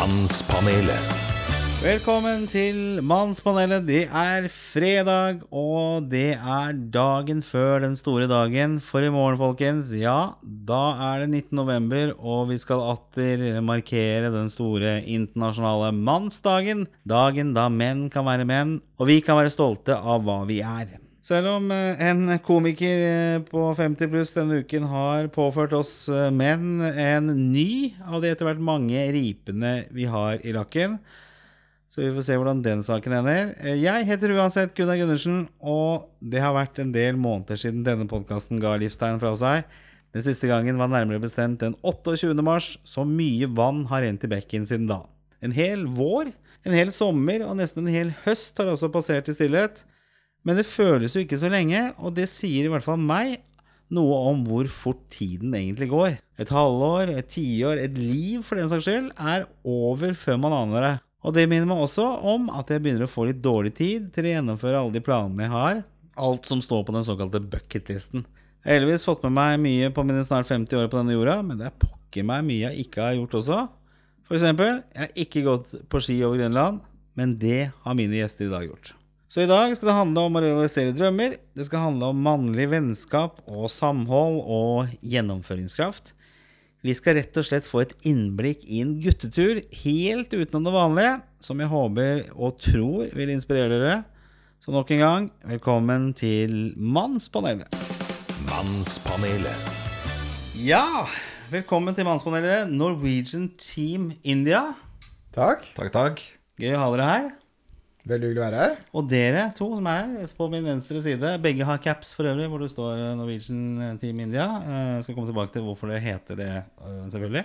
Mannspanelet. Velkommen til Mannspanelet. Det er fredag, og det er dagen før den store dagen. For i morgen, folkens, ja, da er det 19. november, og vi skal atter markere den store internasjonale mannsdagen. Dagen da menn kan være menn, og vi kan være stolte av hva vi er. Selv om eh, en komiker eh, på 50 pluss denne uken har påført oss eh, menn en ny av de etter hvert mange ripene vi har i lakken, så vi får se hvordan den saken ender. Jeg heter uansett Gunnar Gundersen, og det har vært en del måneder siden denne podkasten ga livstegn fra seg. Den siste gangen var nærmere bestemt den 28. mars, så mye vann har rent i bekken siden da. En hel vår, en hel sommer og nesten en hel høst har altså passert i stillhet. Men det føles jo ikke så lenge, og det sier i hvert fall meg noe om hvor fort tiden egentlig går. Et halvår, et tiår, et liv for den saks skyld, er over før man aner det. Og det minner meg også om at jeg begynner å få litt dårlig tid til å gjennomføre alle de planene jeg har. Alt som står på den såkalte bucketlisten. Jeg har heldigvis fått med meg mye på mine snart 50 år på denne jorda, men det er pokker meg mye jeg ikke har gjort også. For eksempel, jeg har ikke gått på ski over Grønland, men det har mine gjester i dag gjort. Så i dag skal det handle om å realisere drømmer. Det skal handle om mannlig vennskap og samhold og gjennomføringskraft. Vi skal rett og slett få et innblikk i en guttetur helt utenom det vanlige, som jeg håper og tror vil inspirere dere. Så nok en gang, velkommen til Mannspanelet. Mannspanelet. Ja, velkommen til Mannspanelet, Norwegian Team India. Takk. Takk, takk. Gøy å ha dere her. Veldig hyggelig å være her. Og dere to som er på min venstre side, begge har caps for øvrig, hvor det står eh, Norwegian Team India. Eh, Jeg skal komme tilbake til hvorfor det heter det, eh, selvfølgelig.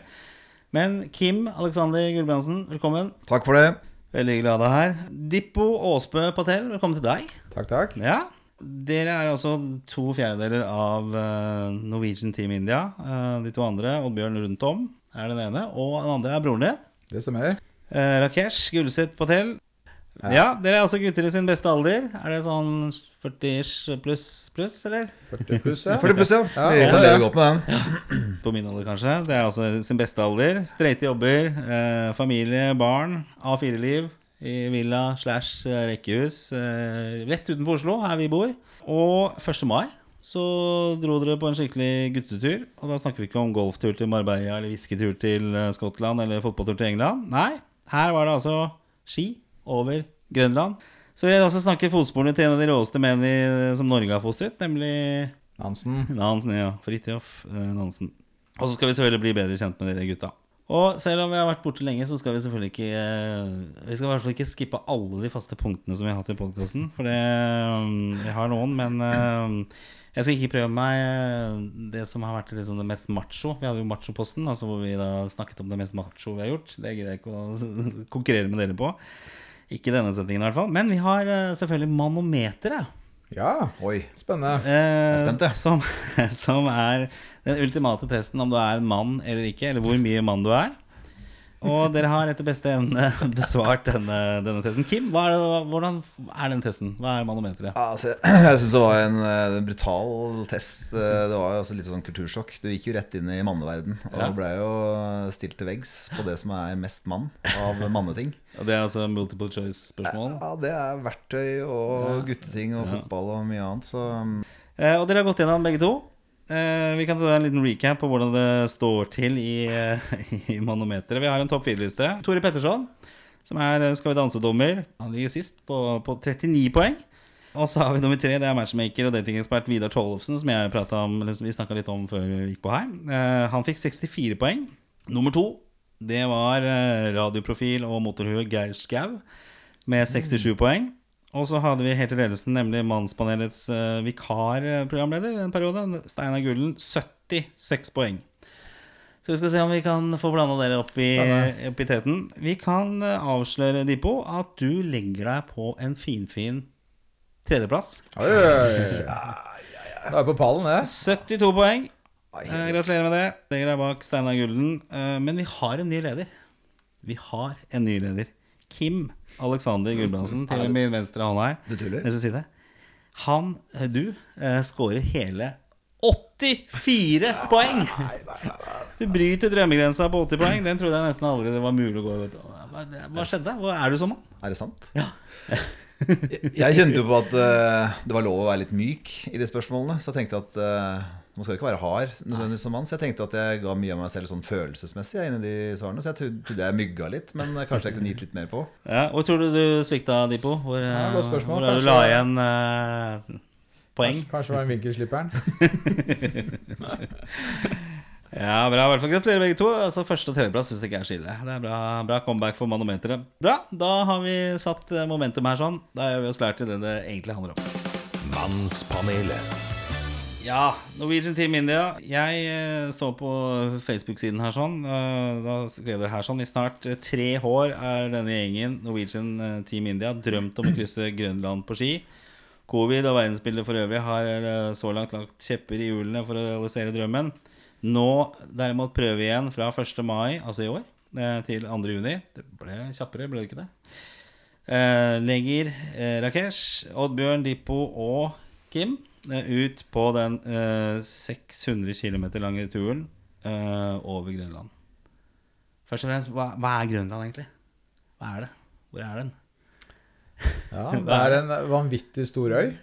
Men Kim Alexander Gulbrandsen, velkommen. Takk for det. Veldig hyggelig å ha deg her. Dippo Aasbø Patel, velkommen til deg. Takk, takk. Ja, Dere er altså to fjerdedeler av eh, Norwegian Team India. Eh, De to andre, Oddbjørn Rundtom, er den ene. Og den andre er broren din. Det stemmer. er Rakesh Gulseth Patel. Ja. dere er altså gutter i sin beste alder. Er det sånn 40 pluss pluss, eller? 40 pluss, ja. 40 pluss, ja. Ja, ja, kan leve godt med den. På min alder, kanskje. Det er altså sin beste alder. Streite jobber, eh, familie, barn, A4-liv i villa slash eh, rekkehus eh, rett utenfor Oslo, her vi bor. Og 1. mai så dro dere på en skikkelig guttetur. Og da snakker vi ikke om golftur til Marbella eller whiskytur til eh, Skottland eller fotballtur til England. Nei, her var det altså ski over Grønland. Så vi også snakker fotsporene til en av de råeste mennene som Norge har fostret, nemlig Nansen. Nansen, ja. Fridtjof eh, Nansen. Og så skal vi selvfølgelig bli bedre kjent med dere gutta. Og selv om vi har vært borte lenge, så skal vi selvfølgelig ikke eh, Vi skal i hvert fall ikke skippe alle de faste punktene som vi har hatt i podkasten. For det um, Vi har noen, men eh, jeg skal ikke prøve meg det som har vært liksom det mest macho. Vi hadde jo Machoposten, altså hvor vi da snakket om det mest macho vi har gjort. Det gidder jeg ikke å konkurrere med dere på. Ikke denne sendingen, i hvert fall. Men vi har eh, selvfølgelig manometeret. Ja, Oi. spennende. Eh, spent, som, som er den ultimate testen om du er en mann eller ikke, eller hvor mye mann du er. Og dere har etter beste evne besvart denne, denne testen. Kim, hva er det, hvordan er den testen? Hva er manometeret? Altså, jeg syns det var en, eh, en brutal test. Eh, Det var altså litt sånn kultursjokk. Du gikk jo rett inn i manneverden og Ja. ble jo stilt til veggs på det som er mest mann av manneting. Og det er altså multiple choice-spørsmål. Ja, det er verktøy og gutteting og fotball og mye annet, så um, Eh, og dere har gått gjennom begge to. Eh, vi kan ta en liten recap på hvordan det står til i, eh, i manometeret. Vi har en topp fire-liste. Tore Petterson, som er eh, Skal vi danse-dommer. Han ligger sist på, på 39 poeng. Og så har vi nummer tre, det er matchmaker og datingekspert Vidar Tollefsen, som jeg om, vi snakka litt om før vi gikk på her. Eh, han fikk 64 poeng. Nummer to, det var radioprofil og motorhue Geir Skau med 67 poeng. Og så hadde vi helt i ledelsen, nemlig Mannspanelets uh, vikarprogramleder en periode, Steinar Gullen, 76 poeng. Så vi skal se om vi kan få blanda dere opp i, opp i teten. Vi kan eh, avsløre, Dipo, at du legger deg på en finfin tredjeplass. Oi, oi, oi. Da er på pallen, det. 72 poeng. Eh, gratulerer med det. Legger deg bak Steinar Gullen. Eh, men vi har en ny leder. Vi har en ny leder. Kim Alexander Gulbrandsen til min venstre hånd her. Du tuller? Neste side. Han, eh, du, skårer scorer hele 84 poeng! Du bryter drømmegrensa på 80 poeng. Den trodde jeg nesten aldri det var mulig å gå. Hva, hva skjedde? Hva er du som mann? Er det sant? Ja. jeg kjente jo på at eh, det var lov å være litt myk i de spørsmålene. Så jeg tenkte at eh, man skal ikke være hard nødvendigvis som mann. Så jeg tenkte at jeg ga mye av meg selv sånn følelsesmessig inn i de svarene. Så jeg trodde jeg mygga litt, men eh, kanskje jeg kunne gitt litt mer på. Ja, Hvor tror du du svikta, Dipo? Hvor, Ja, godt spørsmål. hvor har du la igjen uh, poeng? Kanskje var det vinkelslipperen. Ja, bra. i hvert fall Gratulerer, begge to. Altså Første- og tredjeplass syns jeg ikke er skille. Det er bra, bra comeback for manometeret. Bra. Da har vi satt eh, momentum her sånn. Da gjør vi oss klare til det det egentlig handler om. Mannspanelet. Ja, Norwegian Team India. Jeg eh, så på Facebook-siden her sånn. Da skrev dere her sånn I snart eh, tre år er denne gjengen Norwegian eh, Team India drømt om å krysse Grønland på ski. Covid og verdensbildet for øvrig har så langt lagt kjepper i hjulene for å realisere drømmen. Nå derimot prøver vi igjen fra 1. mai, altså i år, til 2. juni. Det ble kjappere, ble det ikke det? Eh, legger eh, Rakesh, Oddbjørn, Dippo og Kim ut på den eh, 600 km lange turen eh, over Grønland. Først og fremst, hva, hva er Grønland egentlig? Hva er det? Hvor er den? Ja, det er en vanvittig stor øy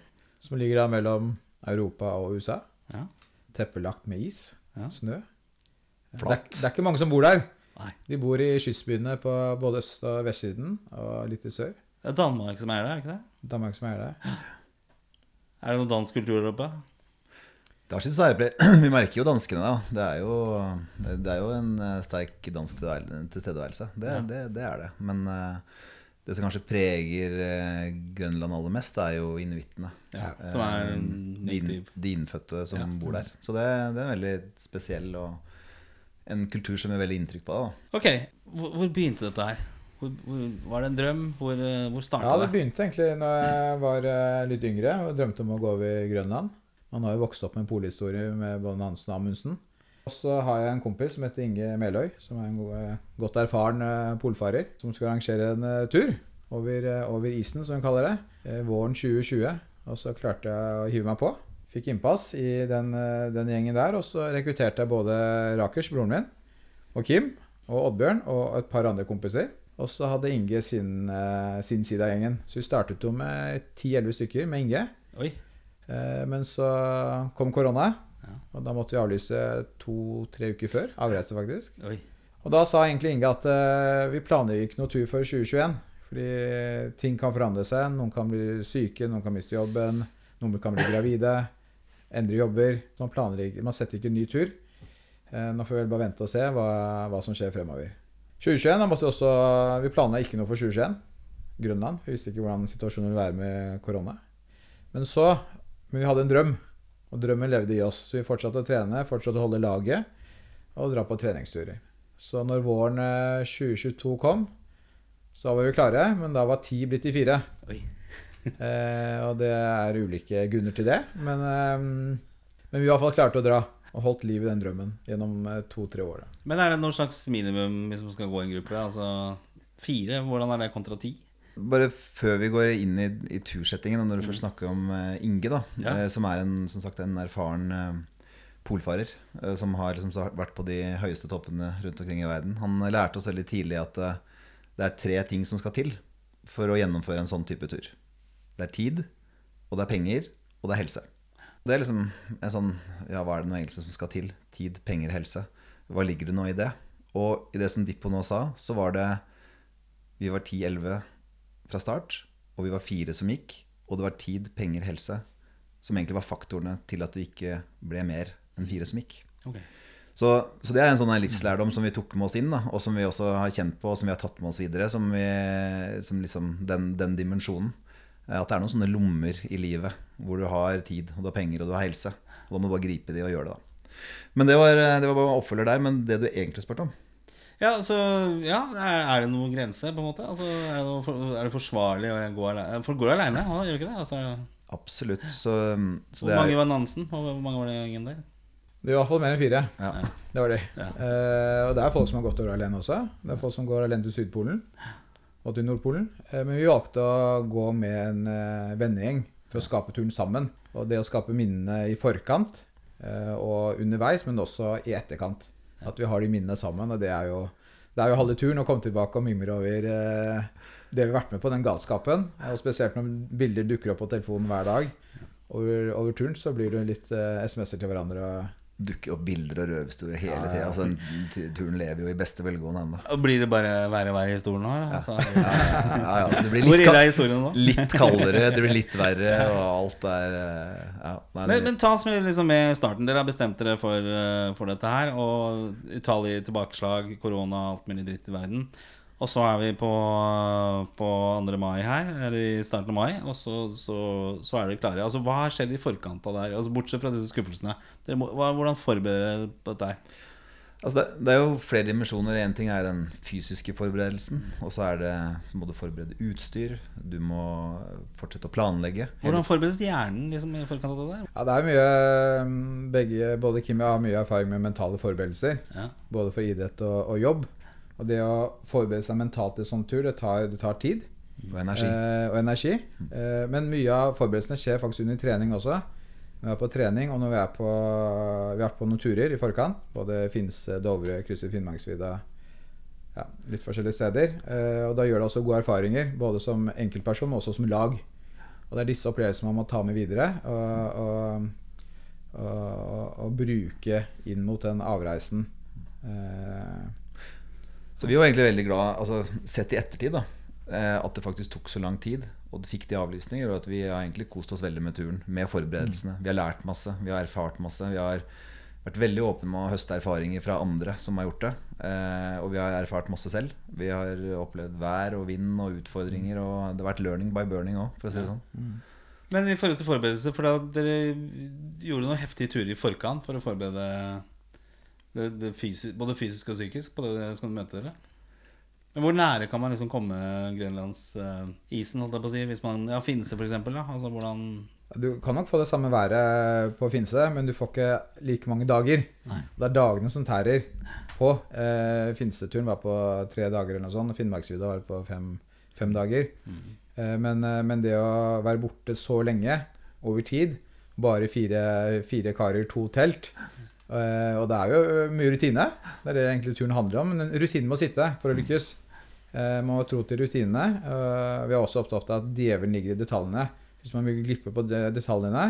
som ligger da mellom Europa og USA. Ja. Teppelagt med is. Ja. Snø. Det er, det er ikke mange som bor der. Nei. De bor i kystbyene på både øst- og vestsiden, og litt i sør. Det er Danmark som er der, er ikke det? Danmark som er der. Er det noe dansk kultur der oppe? Det har sitt særpreg. Vi merker jo danskene, da. Det er jo, det er jo en eh, sterk dansk tilstedeværelse. Det, det, det er det. Men eh, det som kanskje preger eh, Grønland aller mest, er jo inuittene. Ja, som er de, inn- native. de innfødte som bor der. Så det, det er en veldig spesiell og en kultur som gjør veldig inntrykk på deg. Ok, hvor, hvor begynte dette her? Hvor, hvor, var det en drøm? Hvor, eh, hvor starta Ja, det det? begynte egentlig når jeg var eh, litt yngre og drømte om å gå over Grønland. Man har jo vokst opp med en polhistorie med både Hansen og Amundsen. Og så har jeg en kompis som heter Inge Meløy, som er en go- eh, godt erfaren polfarer, som skal arrangere en tur over, over isen, som hun kaller det, våren 2020. Og så klarte jeg å hive meg på. Fikk innpass i den, den gjengen der, og så rekrutterte jeg både Rakers, broren min, og Kim, og Oddbjørn, og et par andre kompiser. Og så hadde Inge sin, eh, sin side av gjengen. Så vi startet jo med 10-11 stykker med Inge. Oi. Eh, Men så kom korona, Ja. og da måtte vi avlyse to-tre uker før. Avreise, faktisk. Oi. Og da sa egentlig Inge at eh, vi planlegger ikke noe tur for 2021. Fordi ting kan forandre seg. Noen kan bli syke, noen kan miste jobben. Noen kan bli gravide. Endre jobber. Man, planlegger, man setter ikke en ny tur. Nå får vi vel bare vente og se hva, hva som skjer fremover. 2021, da måtte også Vi planla ikke noe for 2021. Grønland. Vi visste ikke hvordan situasjonen ville være med korona. Men så Men vi hadde en drøm, og drømmen levde i oss. Så vi fortsatte å trene, fortsatte å holde laget og dra på treningsturer. Så når våren eh, 2022 kom, så var vi klare, men da var ti blitt til fire. Eh, og det er ulike grunner til det, men, eh, men vi var i hvert fall klare til å dra. Og holdt liv i den drømmen gjennom eh, to-tre år. Men er det noe slags minimum hvis man skal gå i en gruppe? Altså fire? Hvordan er det kontra ti? Bare før vi går inn i, i tursettingen, og når du først snakker om eh, Inge, da, Ja. eh, som er en, som sagt, en erfaren polfarer, som har liksom, vært på de høyeste toppene rundt omkring i verden. Han lærte oss veldig tidlig at det er tre ting som skal til for å gjennomføre en sånn type tur. Det er tid, og det er penger, og det er helse. Det er liksom en sånn Ja, hva er det nå egentlig som skal til? Tid, penger, helse. Hva ligger det nå i det? Og i det som Dippo nå sa, så var det Vi var 10-11 fra start, og vi var fire som gikk. Og det var tid, penger, helse som egentlig var faktorene til at det ikke ble mer enn fire som gikk. Okay. Så, så det er en sånn livslærdom som vi tok med oss inn, da, og som vi også har kjent på, og som vi har tatt med oss videre. Som, vi, som liksom den, den dimensjonen. Eh, At det er noen sånne lommer i livet hvor du har tid, og du har penger, og du har helse. Og da må du bare gripe de og gjøre det, da. Men det var, det var bare oppfølger der. Men det du egentlig spurte om Ja, så ja, er, det noen grense, på en måte? Altså, er, det noe for, er det forsvarlig å gå aleine? Folk går aleine, gjør du ikke det? Altså, Absolutt. Så, så hvor det mange er var Nansen? Hvor hvor mange var det gjengen der? Det var i hvert fall mer enn fire. ja. Det var de. Ja. Uh, og det er folk som har gått over alene også. Det er folk som går alene til Sydpolen og til Nordpolen. Eh, men vi valgte å gå med en eh, vennegjeng for å skape turen sammen. Og det å skape minnene i forkant eh, og underveis, men også i etterkant. At vi har de minnene sammen. Og det er jo, det er jo halve turen å komme tilbake og mimre over det vi har vært med på, den galskapen. Og spesielt når bilder dukker opp på telefonen hver dag. Over, over turen så blir det litt SMS-er til hverandre. og Dukker opp bilder og røverhistorier hele tida. Altså, den turen lever jo i beste velgående ennå. Blir det bare verre og verre i stolen nå? Altså, Ja, ja, altså, det blir litt, er historien nå? litt kaldere, det blir litt verre, og alt er eh, ja, nei, Men, men ta oss med, liksom med i starten. Dere har bestemt dere for, eh, for dette her. Og utallige tilbakeslag, korona, alt mulig dritt i verden. Og så er vi på, på 2. mai her, eller i starten av mai, og så, så, så er dere klare. Altså, hva har skjedd i forkant av det her? Altså, bortsett fra disse skuffelsene. Dere må, hva, hvordan forbereder dere på dette her? Altså det, det er jo flere dimensjoner. Én ting er den fysiske forberedelsen. Og så, er det, så må du forberede utstyr. Du må fortsette å planlegge. Hvordan forberedes hjernen liksom, i forkant av det der? Ja, det er mye mm, begge, Både Kim og jeg har mye erfaring med mentale forberedelser. Ja. Både for idrett og, og jobb. Og det å forberede seg mentalt til sånn tur, det tar, det tar tid. Og energi. Eh, og energi. Eh, men mye av forberedelsene skjer faktisk under trening også. Når Vi er på trening, og når vi er på, vi vært på noen turer i forkant, både Finse, Dovre, krysser Finnmarksvidda ja, Litt forskjellige steder. Eh, og da gjør det også gode erfaringer, både som enkeltperson, men også som lag. Og det er disse opplevelsene man må ta med videre og, og, og, og bruke inn mot den avreisen. Eh, Så vi var egentlig veldig glad, altså, sett i ettertid, da, eh, at det faktisk tok så lang tid. Og det fikk de avlysninger, og at vi har egentlig kost oss veldig med turen. Med forberedelsene. Vi har lært masse, vi har erfart masse. Vi har vært veldig åpne med å høste erfaringer fra andre som har gjort det. Eh, og vi har erfart masse selv. Vi har opplevd vær og vind og utfordringer. Og det har vært learning by burning òg, for å si det sånn. Men i forhold til forberedelse, for da dere gjorde noen heftige turer i forkant for å forberede det, det fysisk, både fysisk og psykisk på det skal du møte dere. Hvor nære kan man liksom komme grenlandsisen, holdt jeg på å si? Hvis man, ja, Finse, for eksempel. Altså, hvordan Du kan nok få det samme været på Finse, men du får ikke like mange dager. Nei. Det er dagene som tærer på. Eh, Finseturen var på tre dager eller noe sånt. Finnmarksvidda var på fem, fem dager. Eh, men, eh, men det å være borte så lenge over tid, bare fire, fire karer, to telt eh, Og det er jo mye rutine. Det er det egentlig turen handler om. Men rutinen må sitte for å lykkes. Eh, man må tro til rutinene. Eh, vi er også opptatt av at djevelen ligger i detaljene. Hvis man vil glippe på de detaljene,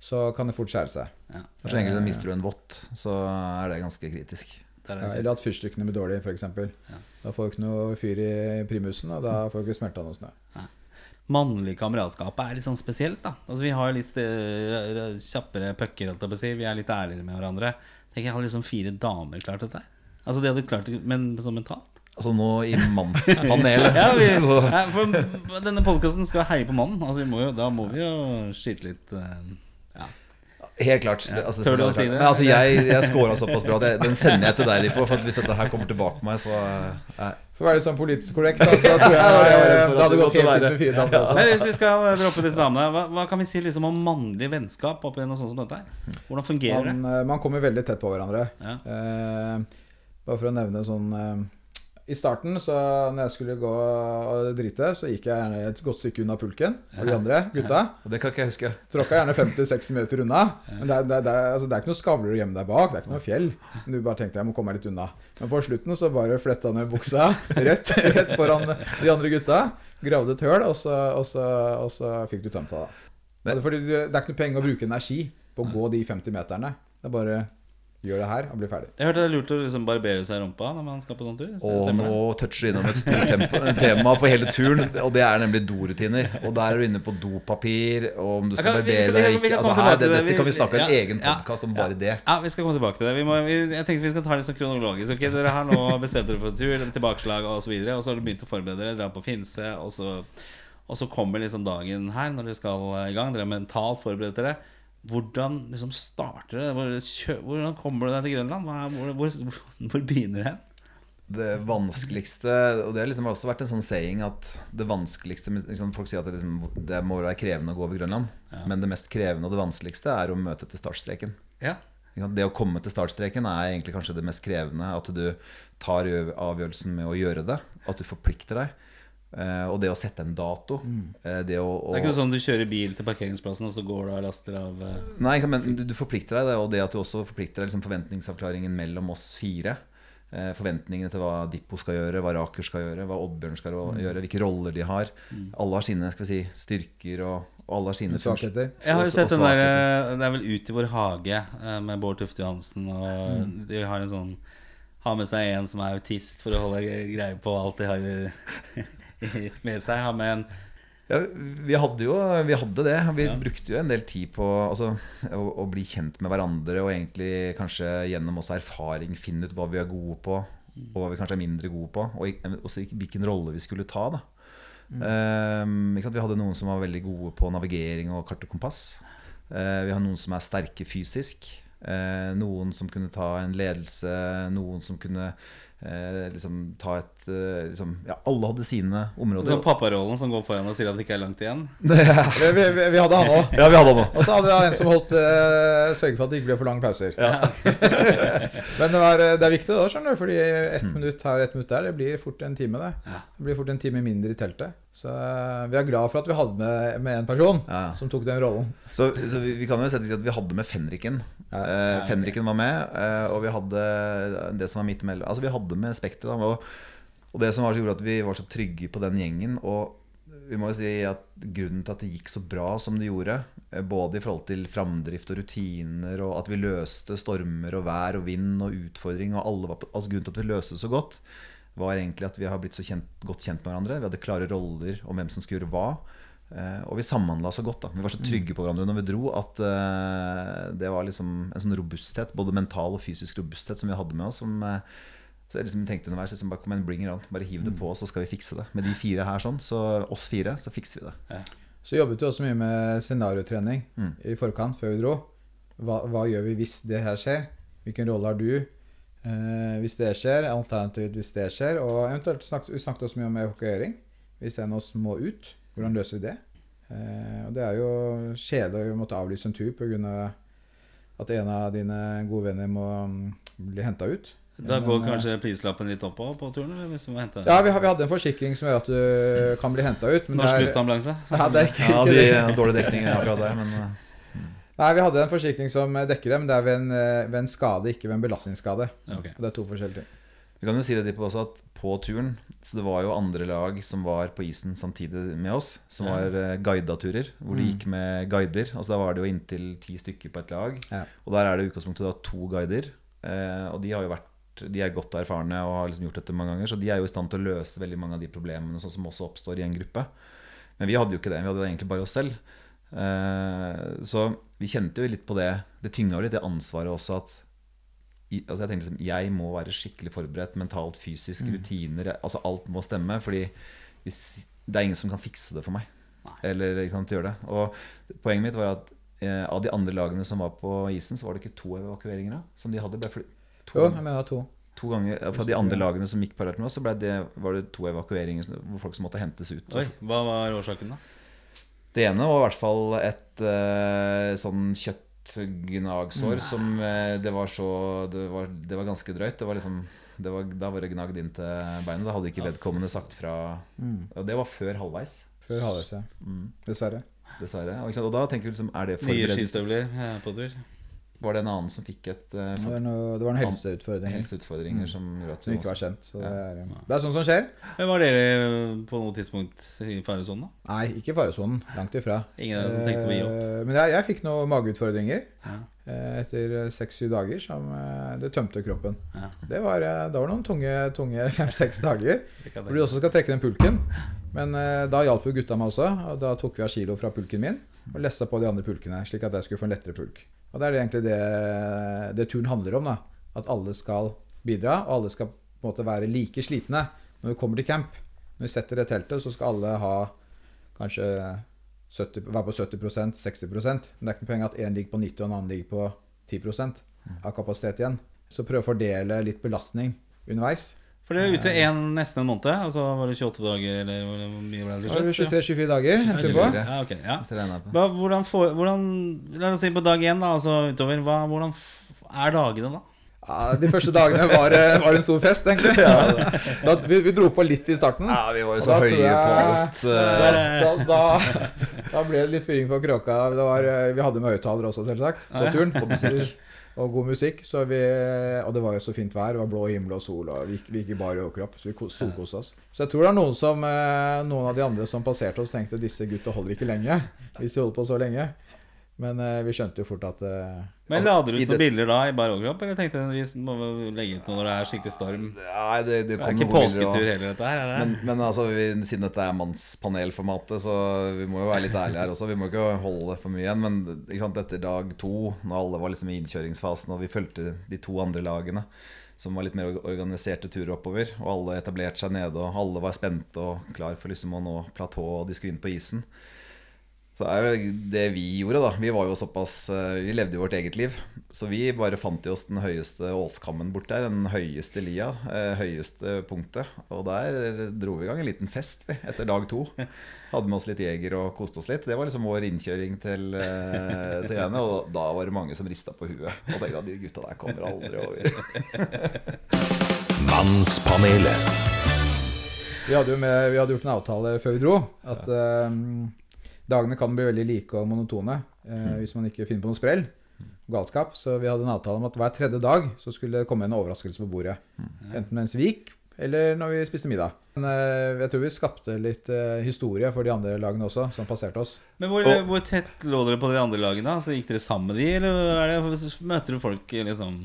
så kan det fort skjære seg. ja, så enkelt du mister en vått, så er det ganske kritisk. det det Ja, eller at fyrstikkene blir dårlige, f.eks. Ja. Da får du ikke noe fyr i primusen, og da får du ikke smelta noe snø. Mannlig kameratskap er litt sånn spesielt. da Altså Vi har litt kjappere pucker. Vi er litt ærligere med hverandre. Tenk jeg hadde liksom fire damer klart dette her. Altså De hadde klart det, men sånn mentalt. Altså nå i mannspanelet. Ja, vi, ja, for denne podkasten skal heie på mannen. Altså, vi må jo, da må vi jo skyte litt eh. Helt klart. Ja. altså, Tør du å si det? Men altså, jeg, jeg scora såpass bra at jeg, den sender jeg til deg, Lipo. For at hvis dette her kommer tilbake på meg, så eh, For å være litt sånn politisk korrekt, da, så tror jeg jeg det hadde gått helt fint med fire damer også. Men hvis vi skal droppe disse damene, hva, hva kan vi si liksom om mannlig vennskap oppi noe sånt som dette her? Hvordan fungerer det? Man, det? man kommer veldig tett på hverandre. Ja. Eh, bare for å nevne sånn eh, I starten, så når jeg skulle gå og drite, så gikk jeg gjerne et godt stykke unna pulken og de andre gutta. Ja, det kan ikke jeg huske. Tråkka gjerne 50-60 meter unna. Men det er, det, er, det, altså, det er ikke noe skavler å gjemme deg bak. Det er ikke noe fjell. Men du bare tenkte jeg må komme meg litt unna. Men på slutten så bare fletta ned buksa rett, rett foran de andre gutta. Gravde et høl, og så, og så, og så fikk du tømt deg, da. Men- det er ikke noe penger å bruke energi på å gå de 50 meterne. Det er bare gjør det her og bli ferdig. Jeg hørte det er lurt å liksom barbere seg i rumpa når man skal på sånn tur. Og nå toucher du innom et stort tempo, tema for hele turen, og det er nemlig dorutiner. Og der er du inne på dopapir, og om du skal kan- barbere deg ikke. Altså, her, det, dette kan vi snakke om en ja, egen podkast om bare det. Ja, vi skal komme tilbake til det. Vi må, vi, jeg tenkte vi skal ta det sånn kronologisk. Okay, Dere har nå bestemt dere for tur, tilbakeslag osv. Og, så videre, og så har dere begynt å forberede dere, dra på Finse, og så, og så kommer liksom dagen her når dere skal i gang. Dere er mentalt forberedt dere. Hvordan liksom starter det? Hvordan kommer du deg til Grønland? Hva er, hvor, hvor, hvor begynner det? Det vanskeligste Og det har liksom også vært en sånn saying at det vanskeligste liksom, Folk sier at det, liksom, det må være krevende å gå over Grønland. Men det mest krevende og det vanskeligste er å møte til startstreken. Ja. Det å komme til startstreken er egentlig kanskje det mest krevende. At du tar avgjørelsen med å gjøre det. At du forplikter deg. Eh, og det å sette en dato eh, Det å, å Det er ikke sånn du kjører bil til parkeringsplassen, og så går du og laster av uh... Nei, men du, du forplikter deg, det, og det at du også forplikter deg liksom forventningsavklaringen mellom oss fire. Eh, forventningene til hva Dippo skal gjøre, hva Raker skal gjøre, hva Oddbjørn skal mm. gjøre, hvilke roller de har. Alle har sine skal vi si, styrker, og, og alle har sine Svakheter. Jeg har jo sett den der. Det er vel Ut i vår hage med Bård Tufte Johansen. Og de har en sånn Har med seg en som er autist for å holde greie på alt de har med seg. Har med en Ja, vi hadde jo vi hadde det. Vi Ja. brukte jo en del tid på altså, å, å bli kjent med hverandre og egentlig kanskje gjennom også erfaring finne ut hva vi er gode på, og hva vi kanskje er mindre gode på, og også hvilken rolle vi skulle ta. da ikke sant? Vi hadde noen som var veldig gode på navigering og kart og kompass. Uh, vi har noen som er sterke fysisk. Uh, noen som kunne ta en ledelse. Noen som kunne eh, liksom ta et eh, liksom, Ja, alle hadde sine områder. sånn papparollen som går foran og sier at det ikke er langt igjen. Vi, vi, vi, vi hadde han òg. Ja. Og så hadde vi en som holdt eh, sørge for at det ikke ble for lange pauser. Men det, var, det er viktig, da, skjønner du, fordi ett Mm. minutt her og ett minutt der, det blir fort en time. Det Det blir fort en time mindre i teltet. Så eh, vi er glad for at vi hadde med, med en person Ja. som tok den rollen. Så, så vi, vi kan jo sette at vi hadde med Fenriken. Ja. Eh, Fenriken var med, eh, og vi hadde det som var midt imellom Altså vi hadde med Spekter. Og, og det som var så gjorde at vi var så trygge på den gjengen. Og vi må jo si at grunnen til at det gikk så bra som det gjorde, eh, både i forhold til framdrift og rutiner, og at vi løste stormer og vær og vind og utfordring, og alle var på, altså grunnen til at vi løste det så godt, var egentlig at vi har blitt så kjent, godt kjent med hverandre. Vi hadde klare roller om hvem som skulle gjøre hva. Eh, og vi samhandla så godt. da Vi var så trygge på hverandre når vi dro at eh, det var liksom en sånn robusthet, både mental og fysisk robusthet, som vi hadde med oss. Som, så jeg liksom tenkte underveis liksom, bare, Kom igjen, bring it on. Bare hiv det på, så skal vi fikse det. Med de fire her, sånn, så oss fire, så fikser vi det. Så jobbet vi også mye med scenariotrening Mm. i forkant, før vi dro. Hva, hva gjør vi hvis det her skjer? Hvilken rolle har du eh, hvis det skjer? Alternativt hvis det skjer? Og eventuelt snakket, vi snakket også mye om evakuering. Hvis en av oss må ut, hvordan løser vi det? Eh, og det er jo kjedelig å måtte avlyse en tur pga. at en av dine gode venner må mm, bli henta ut. Da går eh, kanskje prislappen litt opp på, på turen? Eller hvis du må hente Ja, vi, har- vi hadde en forsikring som gjør at du kan bli henta ut. Men Norsk det er- Luftambulanse? Ja, det er ikke, Ja, de har dårlig dekning akkurat der, men eh, Nei, vi hadde en forsikring som dekker det, men det er ved en, eh, ved en skade, ikke ved en belastningsskade. Okay. Det er to forskjellige ting. Vi kan jo si det på også at på turen Så det var jo andre lag som var på isen samtidig med oss, som Ja. var eh, guida turer. Hvor de Mm. gikk med guider. Altså Da var det jo inntil ti stykker på et lag. Ja. Og der er det i utgangspunktet da to guider. Eh, og de har jo vært De er godt erfarne og har liksom gjort dette mange ganger, så de er jo i stand til å løse veldig mange av de problemene sånn som også oppstår i en gruppe. Men vi hadde jo ikke det. Vi hadde egentlig bare oss selv. Eh, så vi kjente jo litt på det. Det tynga litt det ansvaret også at altså jeg tenkte liksom, jeg må være skikkelig forberedt mentalt, fysisk, rutiner Altså alt må stemme. Fordi hvis, det er ingen som kan fikse det for meg. Eller ikke sant, gjøre det. Og poenget mitt var at eh, av de andre lagene som var på isen, så var det ikke to evakueringer som de hadde. Ble to, Jo, jeg mener to. to ganger, Fra de andre lagene som gikk parallelt med oss, så det, var det to evakueringer hvor folk som måtte hentes ut. Oi, hva var årsaken, da? Det ene var i hvert fall et uh, sånn kjøttgnagsår som uh, det var så det var, det var ganske drøyt. Det var liksom, det var, da var det gnagd inn til beinet. Da hadde ikke vedkommende sagt fra Og det var før halvveis, Før halvveis, ja. mm, Dessverre. dessverre. Og, ikke sant? og da tenker vi liksom Er det Nye skistøvler eh, på tur? Var det en annen som fikk et uh, Det var, noe, det var noen helseutfordringer. helseutfordringer som gjorde at som ikke var kjent. Så det, er, det er sånt som skjer. Men Var dere på noe tidspunkt i faresonen? da? Nei, ikke i faresonen. Langt ifra. Ingen av dere som tenkte å gi opp? Eh, Men jeg, jeg fikk noen mageutfordringer Ja. eh, etter seks-syv dager som eh, det tømte kroppen. Ja. Det var, eh, det var noen tunge tunge fem-seks dager. Hvor du også skal trekke den pulken. Men eh, da hjalp jo gutta meg også. Og da tok vi av kilo fra pulken min og lessa på de andre pulkene, slik at jeg skulle få en lettere pulk. Og det er egentlig det, det turen handler om. da At alle skal bidra, og alle skal på en måte være like slitne når vi kommer til camp. Når vi setter det teltet, så skal alle ha kanskje 70, være på 70% 60 Men det er ikke noe poeng at én ligger på 90 og en annen ligger på 10 av kapasitet igjen. Så prøve å fordele litt belastning underveis. For dere er ute en, nesten en måned? Altså var det 28 dager, eller hvor mye ble det Så er det 23-24 dager etterpå. Ja, okay, ja. På. Hva, hvordan, får, hvordan La oss si på dag én, da, altså utover. Hva, hvordan f- er dagene da? Ja, de første dagene var, eh, var en stor fest, egentlig. Da, vi, vi dro på litt i starten. Ja, vi var jo Og så høye jeg- på alt. Da, eh, da, da, da ble det litt fyring for kråka. Det var, eh, vi hadde med høyttalere også, selvsagt, på turen. Og god musikk. Vi, og det var jo så fint vær. Det var blå himmel og sol, og vi vi gikk i bar overkropp. Så vi ko- storkoste oss. Så jeg tror det er noen, som, eh, noen av de andre som passerte oss, tenkte disse gutta holder ikke lenge. Hvis de holder på så lenge. Men eh, vi skjønte jo fort at eh, Men hadde la dere ut noen det- bilder da i bar overkropp? Eller tenkte vi må legge ut noe når det er skikkelig storm? Nei, det, det Det er ikke påsketur og- heller, dette her? Er det? Men, men altså, vi, siden dette er mannspanelformatet, så vi må jo være litt ærlige her også. Vi må ikke holde for mye igjen. Men ikke sant, etter dag to, når alle var liksom i innkjøringsfasen, og vi fulgte de to andre lagene, som var litt mer organiserte turer oppover, og alle etablerte seg nede, og alle var spente og klar for liksom å nå platå, og de skulle inn på isen. Så er jo det vi gjorde, da Vi var jo såpass eh, Vi levde jo vårt eget liv. Så vi bare fant jo oss den høyeste åskammen bort der. Den høyeste lia. Eh, høyeste punktet. Og der dro vi i gang en liten fest vi, etter dag to. Hadde med oss litt jeger og koste oss litt. Det var liksom vår innkjøring til, eh, til greiene. Og da var det mange som rista på huet og tenkte at de gutta der kommer aldri over. Mannspanelet. Vi hadde jo med, vi hadde gjort en avtale før vi dro. At eh, dagene kan bli veldig like og monotone eh, hvis man ikke finner på noe sprell. Galskap. Så vi hadde en avtale om at hver tredje dag så skulle det komme en overraskelse på bordet. Enten mens vi gikk, eller når vi spiste middag. Men eh, jeg tror vi skapte litt eh, historie for de andre lagene også, som passerte oss. Men hvor, hvor tett lå dere på de andre lagene? Altså, gikk dere sammen med de, eller er det, møter du folk liksom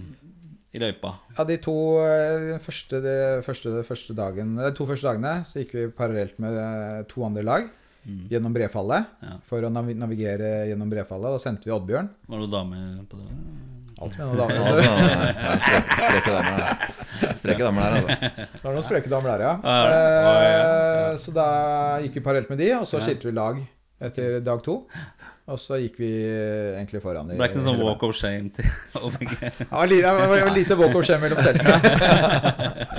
i løypa? Ja, de to eh, første, de første, første dagen, de to første dagene så gikk vi parallelt med eh, to andre lag gjennom brefallet. Ja. For å navi- navigere gjennom brefallet. Da sendte vi Oddbjørn. Var det noen damer på det? Alt med noen damer. Ja, spreke- damer der. Spreke damer der, altså. Det var noen spreke damer der, ja. Ja, ja, ja, Eh, Så da gikk vi parallelt med de, og så skilte vi lag etter dag to. Og så gikk vi eh, egentlig foran. i- Det ble ikke noe sånn walk of shame til OBG? Det var lite walk of shame mellom teltene.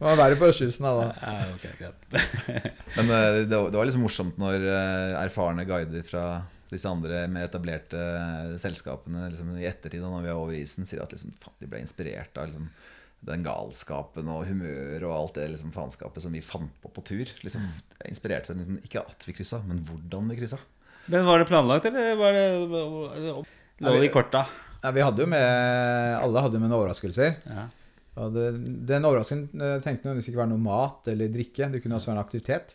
Det var verre på østkysten da. da. Ja, ok, greit. Men eh, det var, liksom morsomt når eh, erfarne guider fra disse andre mer etablerte selskapene liksom, i ettertid, når vi er over isen, sier at liksom, de ble inspirert av liksom, den galskapen og humøret og alt det liksom, faenskapet som vi fant på på tur. Liksom, det inspirerte seg liksom, ikke at vi kryssa, men hvordan vi kryssa. Men var det planlagt, eller var det Lå det i korta? Ja, vi hadde jo med Alle hadde jo med noen overraskelser. Ja. Og det, den overraskelsen eh, tenkte nødvendigvis ikke være noe mat eller drikke. Det kunne også være en aktivitet.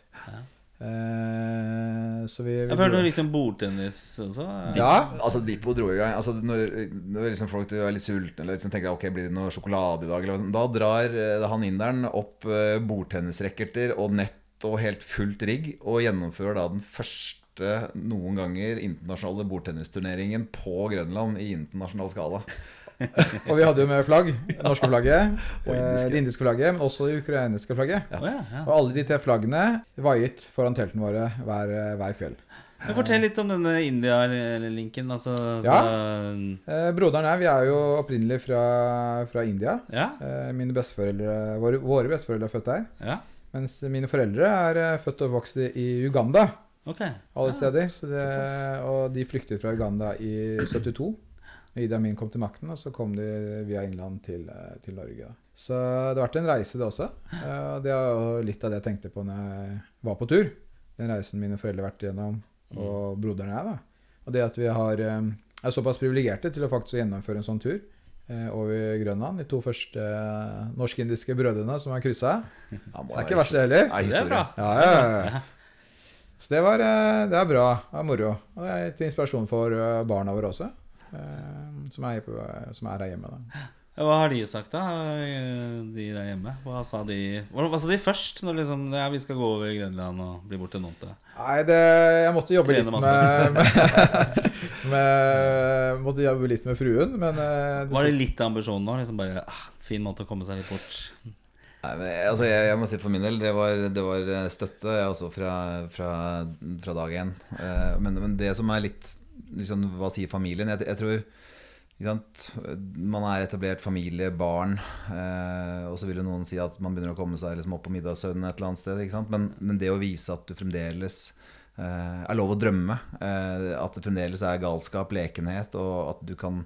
Eh, så vi, vi Jeg hørte noe rykte om bordtennis også. Ja. Altså Dippo dro i gang altså, Når, når liksom folk er litt sultne eller liksom tenker ok, blir det noe sjokolade i dag, eller, da drar eh, han inderen opp bordtennisracketer og nett og helt fullt rigg, og gjennomfører da den første noen ganger internasjonale bordtennisturneringen på Grønland i internasjonal skala. Og vi hadde jo med flagg. Det norske flagget, Og eh, indiske. det indiske flagget, men også det ukrainske flagget. Ja, ja. Og alle de tre flaggene vaiet foran teltene våre hver, hver kveld. Men Fortell litt om denne India-linken. Altså, Ja. så, Eh, broderen her, vi er jo opprinnelig fra, fra India. ja, Eh, mine besteforeldre, våre, våre besteforeldre er født der. ja. Mens mine foreldre er eh, født og vokst i Uganda. Ok. alle steder. Så det, og de flyktet fra Uganda i 72. Da Idi Amin kom til makten, og så kom de via England til, eh, til Norge. Da. Så det har vært en reise, det også. Eh, Og det er jo litt av det jeg tenkte på når jeg var på tur. Den reisen mine foreldre har vært igjennom, og broderen og jeg. da. Og det at vi har, eh, er såpass privilegerte til å faktisk gjennomføre en sånn tur over Grønland. De to første norsk-indiske brødrene som har kryssa. Det er ikke verst, det heller. Det er Det er bra. Ja, ja, ja. Så det, var, eh, det er bra. Det er moro. Og det er til inspirasjon for eh, barna våre også, eh, som er, på, som er her hjemme. Da. Hva har de sagt, da? De der hjemme? Hva sa de, hva, sa de først? Når liksom, ja, vi skal gå over Grenland og bli borte til måned? Nei, det, jeg måtte jobbe litt med, med, med Måtte jobbe litt med fruen, men Var det litt ambisjon nå? Liksom bare, ah, Fin måte å komme seg litt bort. Nei, altså, jeg, jeg må si for min del, det var, det var eh, støtte også fra, fra, fra dag én. Eh, men, men det som er litt liksom, Hva sier familien? Jeg, jeg tror? Man er etablert familie, barn, eh, og så vil jo noen si at man begynner å komme seg liksom, opp på middagssøvn et eller annet sted. Men, men det å vise at du fremdeles eh, er lov å drømme, eh, at det fremdeles er galskap, lekenhet, og at du kan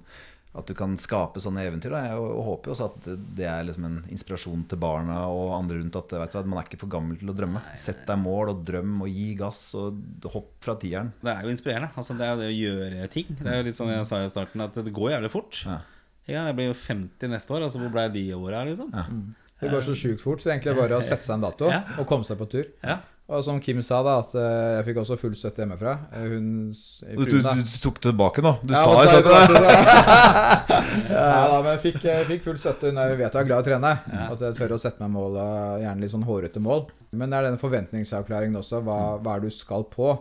at du kan skape sånne eventyr. Da. Jeg håper jo også at det- er liksom en inspirasjon til barna og andre rundt. At du, hva, man er ikke for gammel til å drømme. Sett deg mål og drøm og gi gass og hopp fra tieren. Det er jo inspirerende. Altså, det er jo det å gjøre ting. Det er jo litt sånn jeg sa i starten, at det går jævlig fort. Ja. Ja, jeg blir jo 50 neste år. Altså, hvor blei de åra, liksom? Ja. Det går så sjukt fort, så egentlig bare å sette seg en dato Ja. og komme seg på tur. Og som Kim sa, da, at eh, jeg fikk også full støtte hjemmefra. Eh, Hun s- Du, du, du tok tilbake nå. Du Ja, sa jeg jo sånn det Ja, da, men jeg fikk, jeg fikk full støtte. Hun er- vet jeg er glad i å trene. At jeg tør å sette meg mål, gjerne litt sånn hårete mål. Men det er den forventningsavklaringen også. Hva, hva er det du skal på?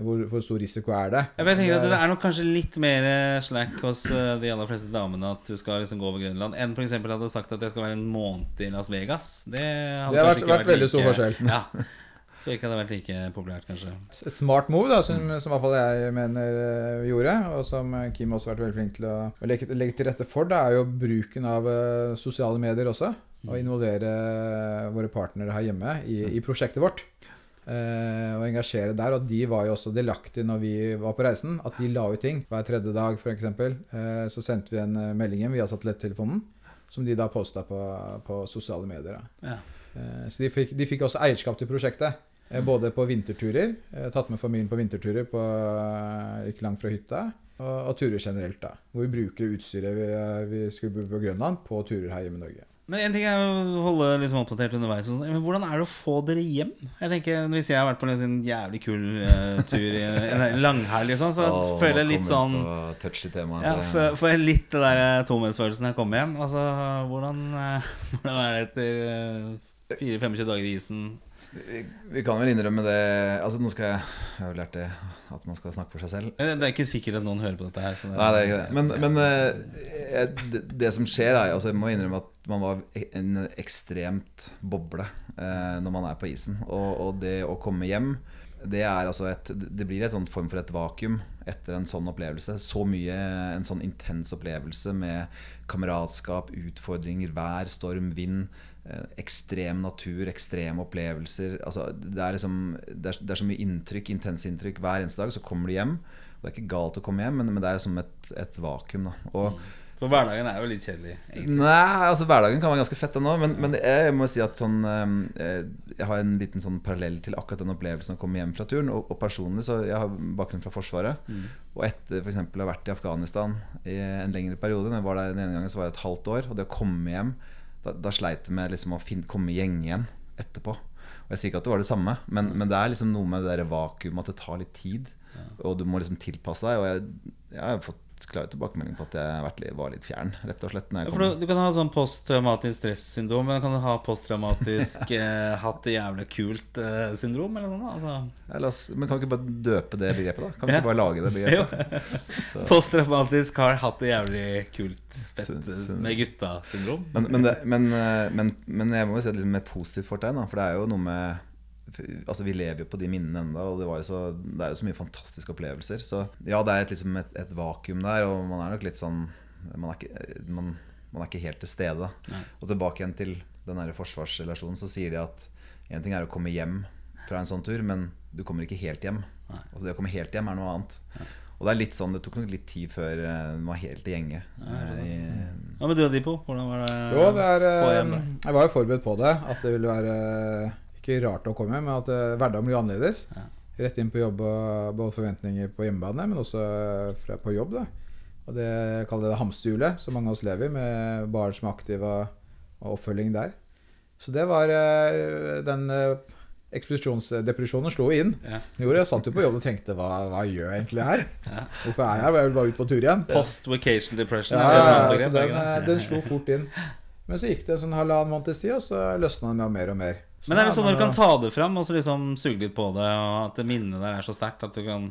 Hvor, hvor stor risiko er det? Jeg vet, tenker at Det er nok kanskje litt mer slack hos eh, de aller fleste damene at du skal liksom gå over Grønland, enn f.eks. at du hadde sagt at jeg skal være en måned i Las Vegas. Det hadde Det har vært- ikke vært veldig stor forskjell. Ja. Tror ikke hadde vært like populært, kanskje. Et smart move, da, som, som i hvert fall jeg mener uh, gjorde, og som eh, Kim også har vært veldig flink til å, å legge, legge til rette for, det er jo bruken av uh, sosiale medier også. Og involvere eh, våre partnere her hjemme i, i prosjektet vårt. Uh, og engasjere der. Og de var jo også delaktige når vi var på reisen. At de la ut ting. Hver tredje dag, f.eks. Uh, så sendte vi en melding hjem via satellittelefonen. Som de da posta på, på sosiale medier. Ja. Så de fikk, de fikk også eierskap til prosjektet. Eh, Både på vinterturer, eh, tatt med familien på vinterturer på, eh, ikke langt fra hytta, og, og turer generelt. da Hvor vi bruker utstyret vi, vi skulle bruke på Grønland, på turer her hjemme i Norge. Men en ting er å holde liksom oppdatert underveis. sånn. Men hvordan er det å få dere hjem? Jeg tenker Hvis jeg har vært på en sånn jævlig kul uh, tur i en langhelg, liksom, så oh, føler jeg litt sånn tema. ja, for, får jeg litt det der tomhetsfølelsen når jeg kommer hjem. Altså, hvordan, hvordan er det etter uh, 4-25 dager i isen? Vi, kan vel innrømme det Altså nå skal jeg Jeg har jo lært det at man skal snakke for seg selv. Det er ikke sikkert at noen hører på dette her. Så det, Nei, det er ikke det. Men, men eh, det, det som skjer, er altså, Jeg må innrømme at man var en ekstremt boble eh, når man er på isen. Og, og det å komme hjem det, er altså et, det blir et sånt form for et vakuum etter en sånn opplevelse. Så mye, En sånn intens opplevelse med kameratskap, utfordringer, vær, storm, vind. Eh, Ekstrem natur, ekstreme opplevelser. Altså, det, er liksom, det, er, det er så mye inntrykk, intense inntrykk hver eneste dag. Så kommer du hjem. Det er ikke galt å komme hjem, men, men det er som et, et vakuum. Og, For hverdagen er jo litt kjedelig. egentlig. Nei, altså hverdagen kan være ganske fett ennå, men, men jeg må si at sånn eh, Jeg har en liten sånn parallell til akkurat den opplevelsen å komme hjem fra turen. Og, og personlig så Jeg har bakgrunn fra Forsvaret. Og etter f.eks. å ha vært i Afghanistan i en lengre periode Når jeg var der den ene gangen, så var jeg et halvt år. Og det å komme hjem Da, da sleit jeg med liksom å finne, komme i gjeng igjen etterpå. Og jeg sier ikke at det var det samme, men, men det er liksom noe med det vakuumet at det tar litt tid. Og du må liksom tilpasse deg. Og jeg, jeg har fått klare tilbakemelding på at jeg vært var litt fjern, rett og slett. Du, du kan ha sånn posttraumatisk stressyndrom, men kan du ha posttraumatisk eh, hatt det jævlig kult-syndrom? eller noe? Altså, Ja, oss, men kan vi ikke bare døpe det begrepet, da? Kan vi ikke bare lage det begrepet? Posttraumatisk har hatt det jævlig kult fett så- med gutta-syndrom. Men, men, men, eh, men, men jeg må jo si det liksom med positivt fortegn, for det er jo noe med Altså Vi lever jo på de minnene ennå, og det, var jo så, det er jo så mye fantastiske opplevelser. Så ja, det er et, liksom et, et vakuum der, og man er nok litt sånn Man er ikke, man, man er ikke helt til stede. Og tilbake igjen til den der forsvarsrelasjonen, så sier de at én ting er å komme hjem fra en sånn tur, men du kommer ikke helt hjem. Altså Det å komme helt hjem er noe annet. Og det er litt sånn, det tok nok litt tid før eh, den var helt i gjenge. Hva med du og Dipo? Hvordan var det Jo, det er, få eh, hjem jeg var jo forberedt på det. At det ville være ikke rart å komme, men at eh, hverdagen blir annerledes. Ja. Rett inn på jobb og både forventninger på hjemmebane, men også fra, på jobb. Da. Og det jeg kaller det hamsterhjulet, som mange av oss lever i, med barn som er aktive og, oppfølging der. Så det var eh, Den eh, ekspedisjonsdepresjonen slo inn. Ja. Gjorde, jeg satt jo på jobb og tenkte hva, hva gjør jeg egentlig her? Hvorfor er jeg her? Jeg vil bare ut på tur igjen. Post-vacation depression. Ja, ja, den, eh, den slo fort inn. Men så gikk det en sånn halvannen måneds tid, og så løsna det mer og mer. Så Men er det sånn at du kan ta det fram og så liksom suge litt på det, og at det minnet der er så sterkt at du kan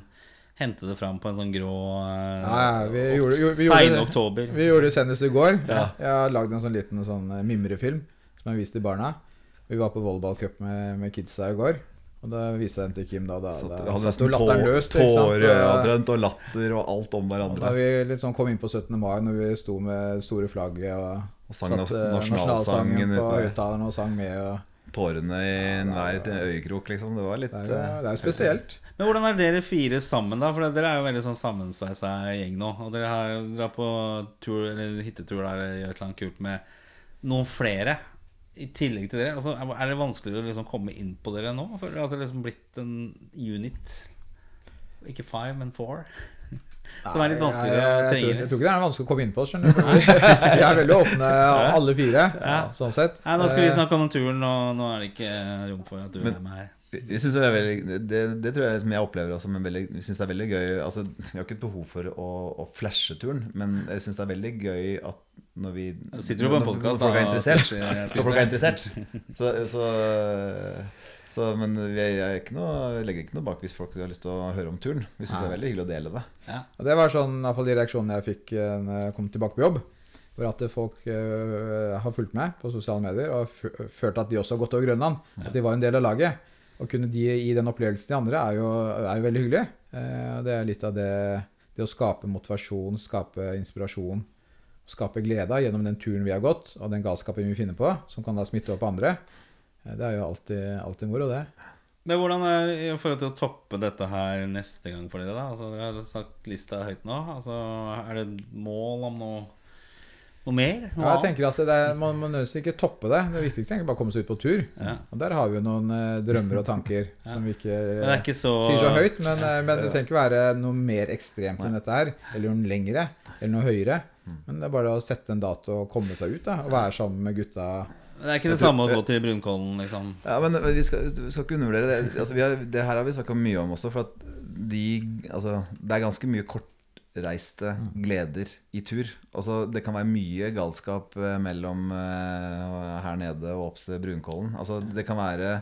hente det fram på en sånn grå eh, Ja, ja, vi gjorde- jo- vi gjorde Sein det. oktober. Vi gjorde det senest i går. Ja. Jeg har lagd en sånn liten sånn eh, mimrefilm som jeg viste til barna. Vi var på volleyballcup med, med kidsa i går. Og da viste jeg den til Kim. Da, da, da, vi hadde nesten latteren tå- løst. ikke sant? Og- tåreadrent og latter og alt om og Da vi sånn kom inn på 17. mai, når vi sto med store flagget og, Og sang satt, nasjonalsangen på høyttaleren og sang med. Og tårene i enhver øyekrok, liksom. Det var litt Det er jo, eh, det er jo spesielt. Men hvordan er dere fire sammen, da? For dere er jo veldig sånn sammensveisa gjeng nå. Og dere har jo drar på tur, eller hyttetur der dere gjør et eller annet kult med noen flere. I tillegg til dere. Altså, er det vanskeligere å liksom komme inn på dere nå? Føler dere at det liksom blitt en unit? Ikke five, men four? Som er litt vanskeligere å jeg, jeg, trenge inn i? jeg tror ikke det er vanskelig å komme inn på skjønner du. Vi er veldig åpne, alle fire. Sånn sett. Nei, nå skal vi Eh, snakke om turen, og nå er det ikke rom for at du Men- er med her. Vi vi synes det, er veldig, det, det tror jeg liksom jeg opplever også som veldig Vi synes det er veldig gøy altså, Vi har ikke et behov for å, å flashe turen, men jeg syns det er veldig gøy at når vi sitter du på en podkast, da. Når folk er interessert. Så, så, så Men vi ikke noe, legger ikke noe bak hvis folk har lyst til å høre om turen. Vi syns det er veldig hyggelig å dele det. Og det var sånn, i hvert fall de reaksjonene jeg fikk eh, når jeg kom tilbake på jobb. Hvor at folk uh, har fulgt med på sosiale medier og følt at de også har gått over Grønland. At de var en del av laget. Å kunne de gi den opplevelsen til andre er jo, er jo veldig hyggelig. Eh, det er litt av det Det å skape motivasjon, skape inspirasjon, skape glede gjennom den turen vi har gått, og den galskapen vi finner på, som kan da smitte over på andre. Det er jo alltid, alltid moro, det. Men hvordan er i forhold til å toppe dette her neste gang for dere, da? Altså, dere har sagt lista høyt nå. Altså, er det et mål om noe, noe mer? Noe Ja, jeg tenker at det er, Man må nødvendigvis ikke toppe det. Det viktigste er bare å komme seg ut på tur. Ja. Og der har vi jo noen eh, drømmer og tanker som vi ikke ikke så sier så høyt. Men, eh, men det trenger ikke være noe mer ekstremt enn dette her. Eller noe lengre. Eller noe høyere. Men det er bare å sette en dato og komme seg ut. da Og være sammen med gutta. Det er ikke det samme å gå til Brunkollen, liksom. Ja, men vi skal, vi skal ikke undervurdere det. Altså, vi har, det her har vi snakka mye om også. For at de, altså, det er ganske mye kortreiste gleder i tur. Altså, det kan være mye galskap eh, mellom uh, her nede og opp til Brunkollen. Altså, det kan være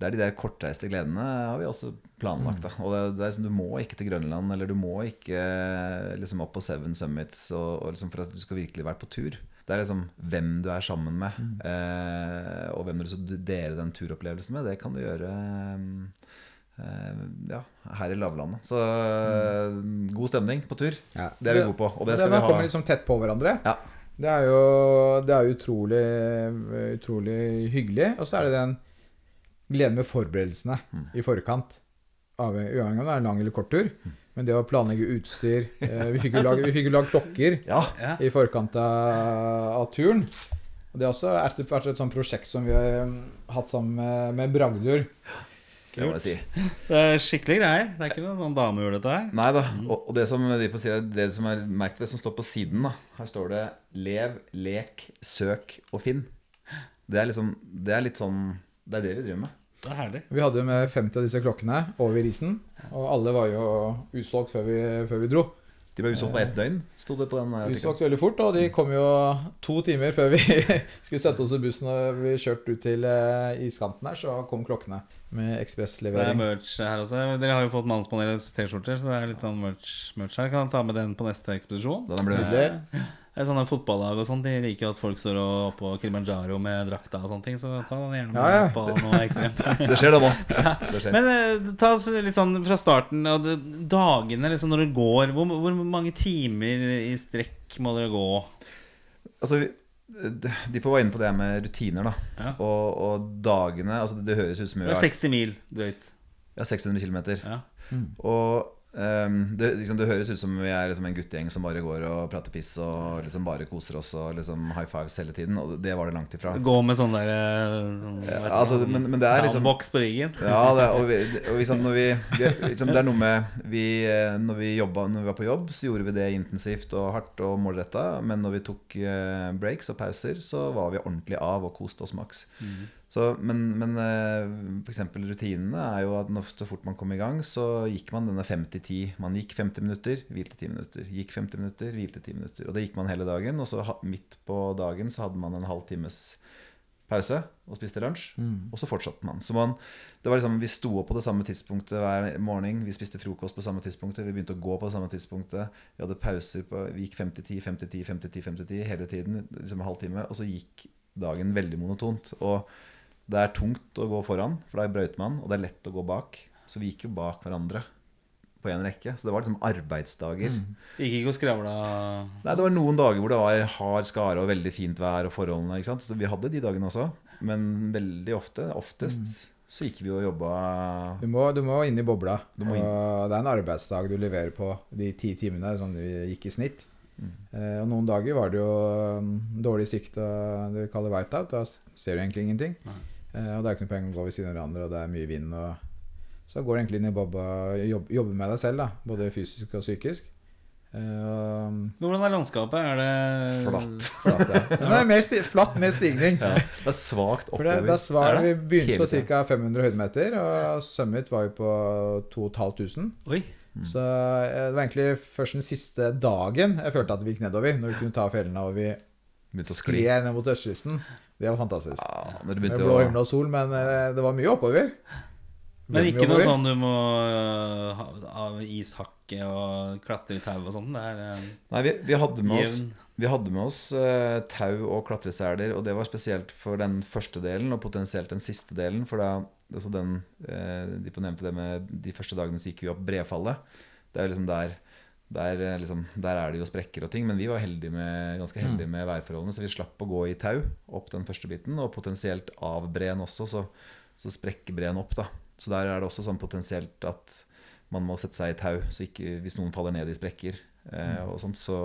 det er de der kortreiste gledene har vi også planlagt. Da. Og det, det er sånn, Du må ikke til Grønland, eller du må ikke eh, liksom, opp på Seven Summits og, og liksom, for at du skal virkelig være på tur. Det er liksom hvem du er sammen med, eh, og hvem du skal dele den turopplevelsen med. Det kan du gjøre eh, ja, her i lavlandet. Så mm. god stemning på tur. Ja. Det er vi gode på. Og det skal det, vi kommer ha. liksom tett på hverandre. Ja. Det er jo det er utrolig, utrolig hyggelig. Og så er det den gleden med forberedelsene Mm. i forkant. Uavhengig av om det er en lang eller kort tur. Men det å planlegge utstyr eh, Vi fikk jo lagd vi fikk klokker Ja, i forkant av, av turen. Og Det har også vært vært et sånt prosjekt som vi har um, hatt sammen med, med Bragdur. det si. Det er skikkelig greier. Det er ikke noe sånn damehjul, dette her. Nei da. Og, og det som de på sier, det som er merk det som står på siden, da. Her står det 'lev, lek, søk og finn'. Det er liksom Det er litt sånn Det er det vi driver med. Det er herlig. Vi hadde jo med 50 av disse klokkene over i risen. Og alle var jo utsolgt før vi, før vi dro. De ble utsolgt på ett døgn, sto det på den artikkelen. Utsolgt veldig fort, og de kom jo to timer før vi skulle sette oss i bussen og vi kjørte ut til eh, iskanten her, så kom klokkene med Så det er merch her også. Dere har jo fått Mannspanelets T-skjorter, så det er litt sånn merch, merch her. Kan jeg ta med den på neste ekspedisjon? Den Nydelig. Det er sånne fotballag og sånt De liker jo at folk står og oppå Kilimanjaro med drakta og sånne ting. Så ta den gjerne med Ja, ja. på noe ekstremt. Det skjer, det nå. Det skjer. Men uh, ta oss litt sånn fra starten av det- dagene liksom når det går. Hvor, hvor mange timer i strekk må dere gå? Altså, de på var inne på det med rutiner, da. Ja. Og, og dagene altså Det høres ut som vi Det har er 60 mil drøyt. ja, 600 km. Ja. Og ehm, det, liksom, det høres ut som vi er liksom en guttegjeng som bare går og prater piss og liksom bare koser oss og liksom high fives hele tiden. Og det var det langt ifra. Gå med sånn der eh, sånn, ja, altså, men- men det er liksom- soundbox på ryggen. Ja, det, og, vi, og liksom, når vi, vi liksom, Det er noe med vi, eh, når, vi jobba, når vi var på jobb, så gjorde vi det intensivt og hardt og målretta. Men når vi tok eh, breaks og pauser, så var vi ordentlig av og koste oss maks. Så, men men f.eks. for eksempel rutinene er jo at når, så fort man kom i gang, så gikk man denne 50-10. Man gikk 50 minutter, hvilte 10 minutter. Gikk 50 minutter, hvilte 10 minutter. Og det gikk man hele dagen. Og så midt på dagen så hadde man en halv times pause og spiste lunsj. Og så fortsatte man. Så man, det var liksom, Vi sto opp på det samme tidspunktet hver morgen. Vi spiste frokost på samme tidspunktet. Vi begynte å gå på det samme tidspunktet. Vi hadde pauser på Vi gikk 50-10, 50-10, 50-10 50-10 hele tiden. Liksom en halvtime. Og så gikk dagen veldig monotont. Og det er tungt å gå foran, for da brøyter man. Og det er lett å gå bak. Så vi gikk jo bak hverandre på en rekke. Så det var liksom arbeidsdager. Gikk ikke og skravla Nei, Det var noen dager hvor det var hard skare og veldig fint vær og forholdene. ikke sant? Så vi hadde de dagene også. men veldig ofte, oftest, så gikk vi og jobba Du må, du må inn i bobla. Du må inn. Og det er en arbeidsdag du leverer på de ti timene som du gikk i snitt. Mm. og noen dager var det jo um, dårlig sikt og det vi kaller whiteout. Da ser du egentlig ingenting. Eh, og det er ikke noe poeng å gå ved siden av hverandre, og det er mye vind. Og så går du egentlig inn i bobla og jobb, jobber med deg selv, da, både fysisk og psykisk. Uh, Hvordan er landskapet? Er det Flatt. flatt, ja. Det er mer sti flatt med stigning. ja. Det er svakt det, oppover. det var, Er vi begynte på ca. 500 høydemeter, og summit var jo på 2500. Mm. Så eh, det var egentlig først den siste dagen jeg følte at vi gikk nedover. Når vi kunne ta fjellene og vi skled ned mot østkysten. Det var fantastisk. Ja, når det begynte blå å himmel og sol, men eh, det var mye oppover. Men ikke noe sånn du må uh, ha av ishakke og klatre i tau og sånn? Øh, Nei, vi, vi hadde med oss, vi hadde med oss uh, tau og klatreseler, og det var spesielt for den første delen, og potensielt den siste delen. For da altså den, De nevnte det med de første dagene så gikk vi opp Brefallet. Det er liksom der der, eh, liksom, der er det jo sprekker og ting, men vi var heldige med, ganske heldige med værforholdene, så vi slapp å gå i tau opp den første biten, og potensielt av breen også, så, så sprekker breen opp. da Så der er det også sånn potensielt at man må sette seg i tau, så ikke, hvis noen faller ned i sprekker eh, og sånt, så,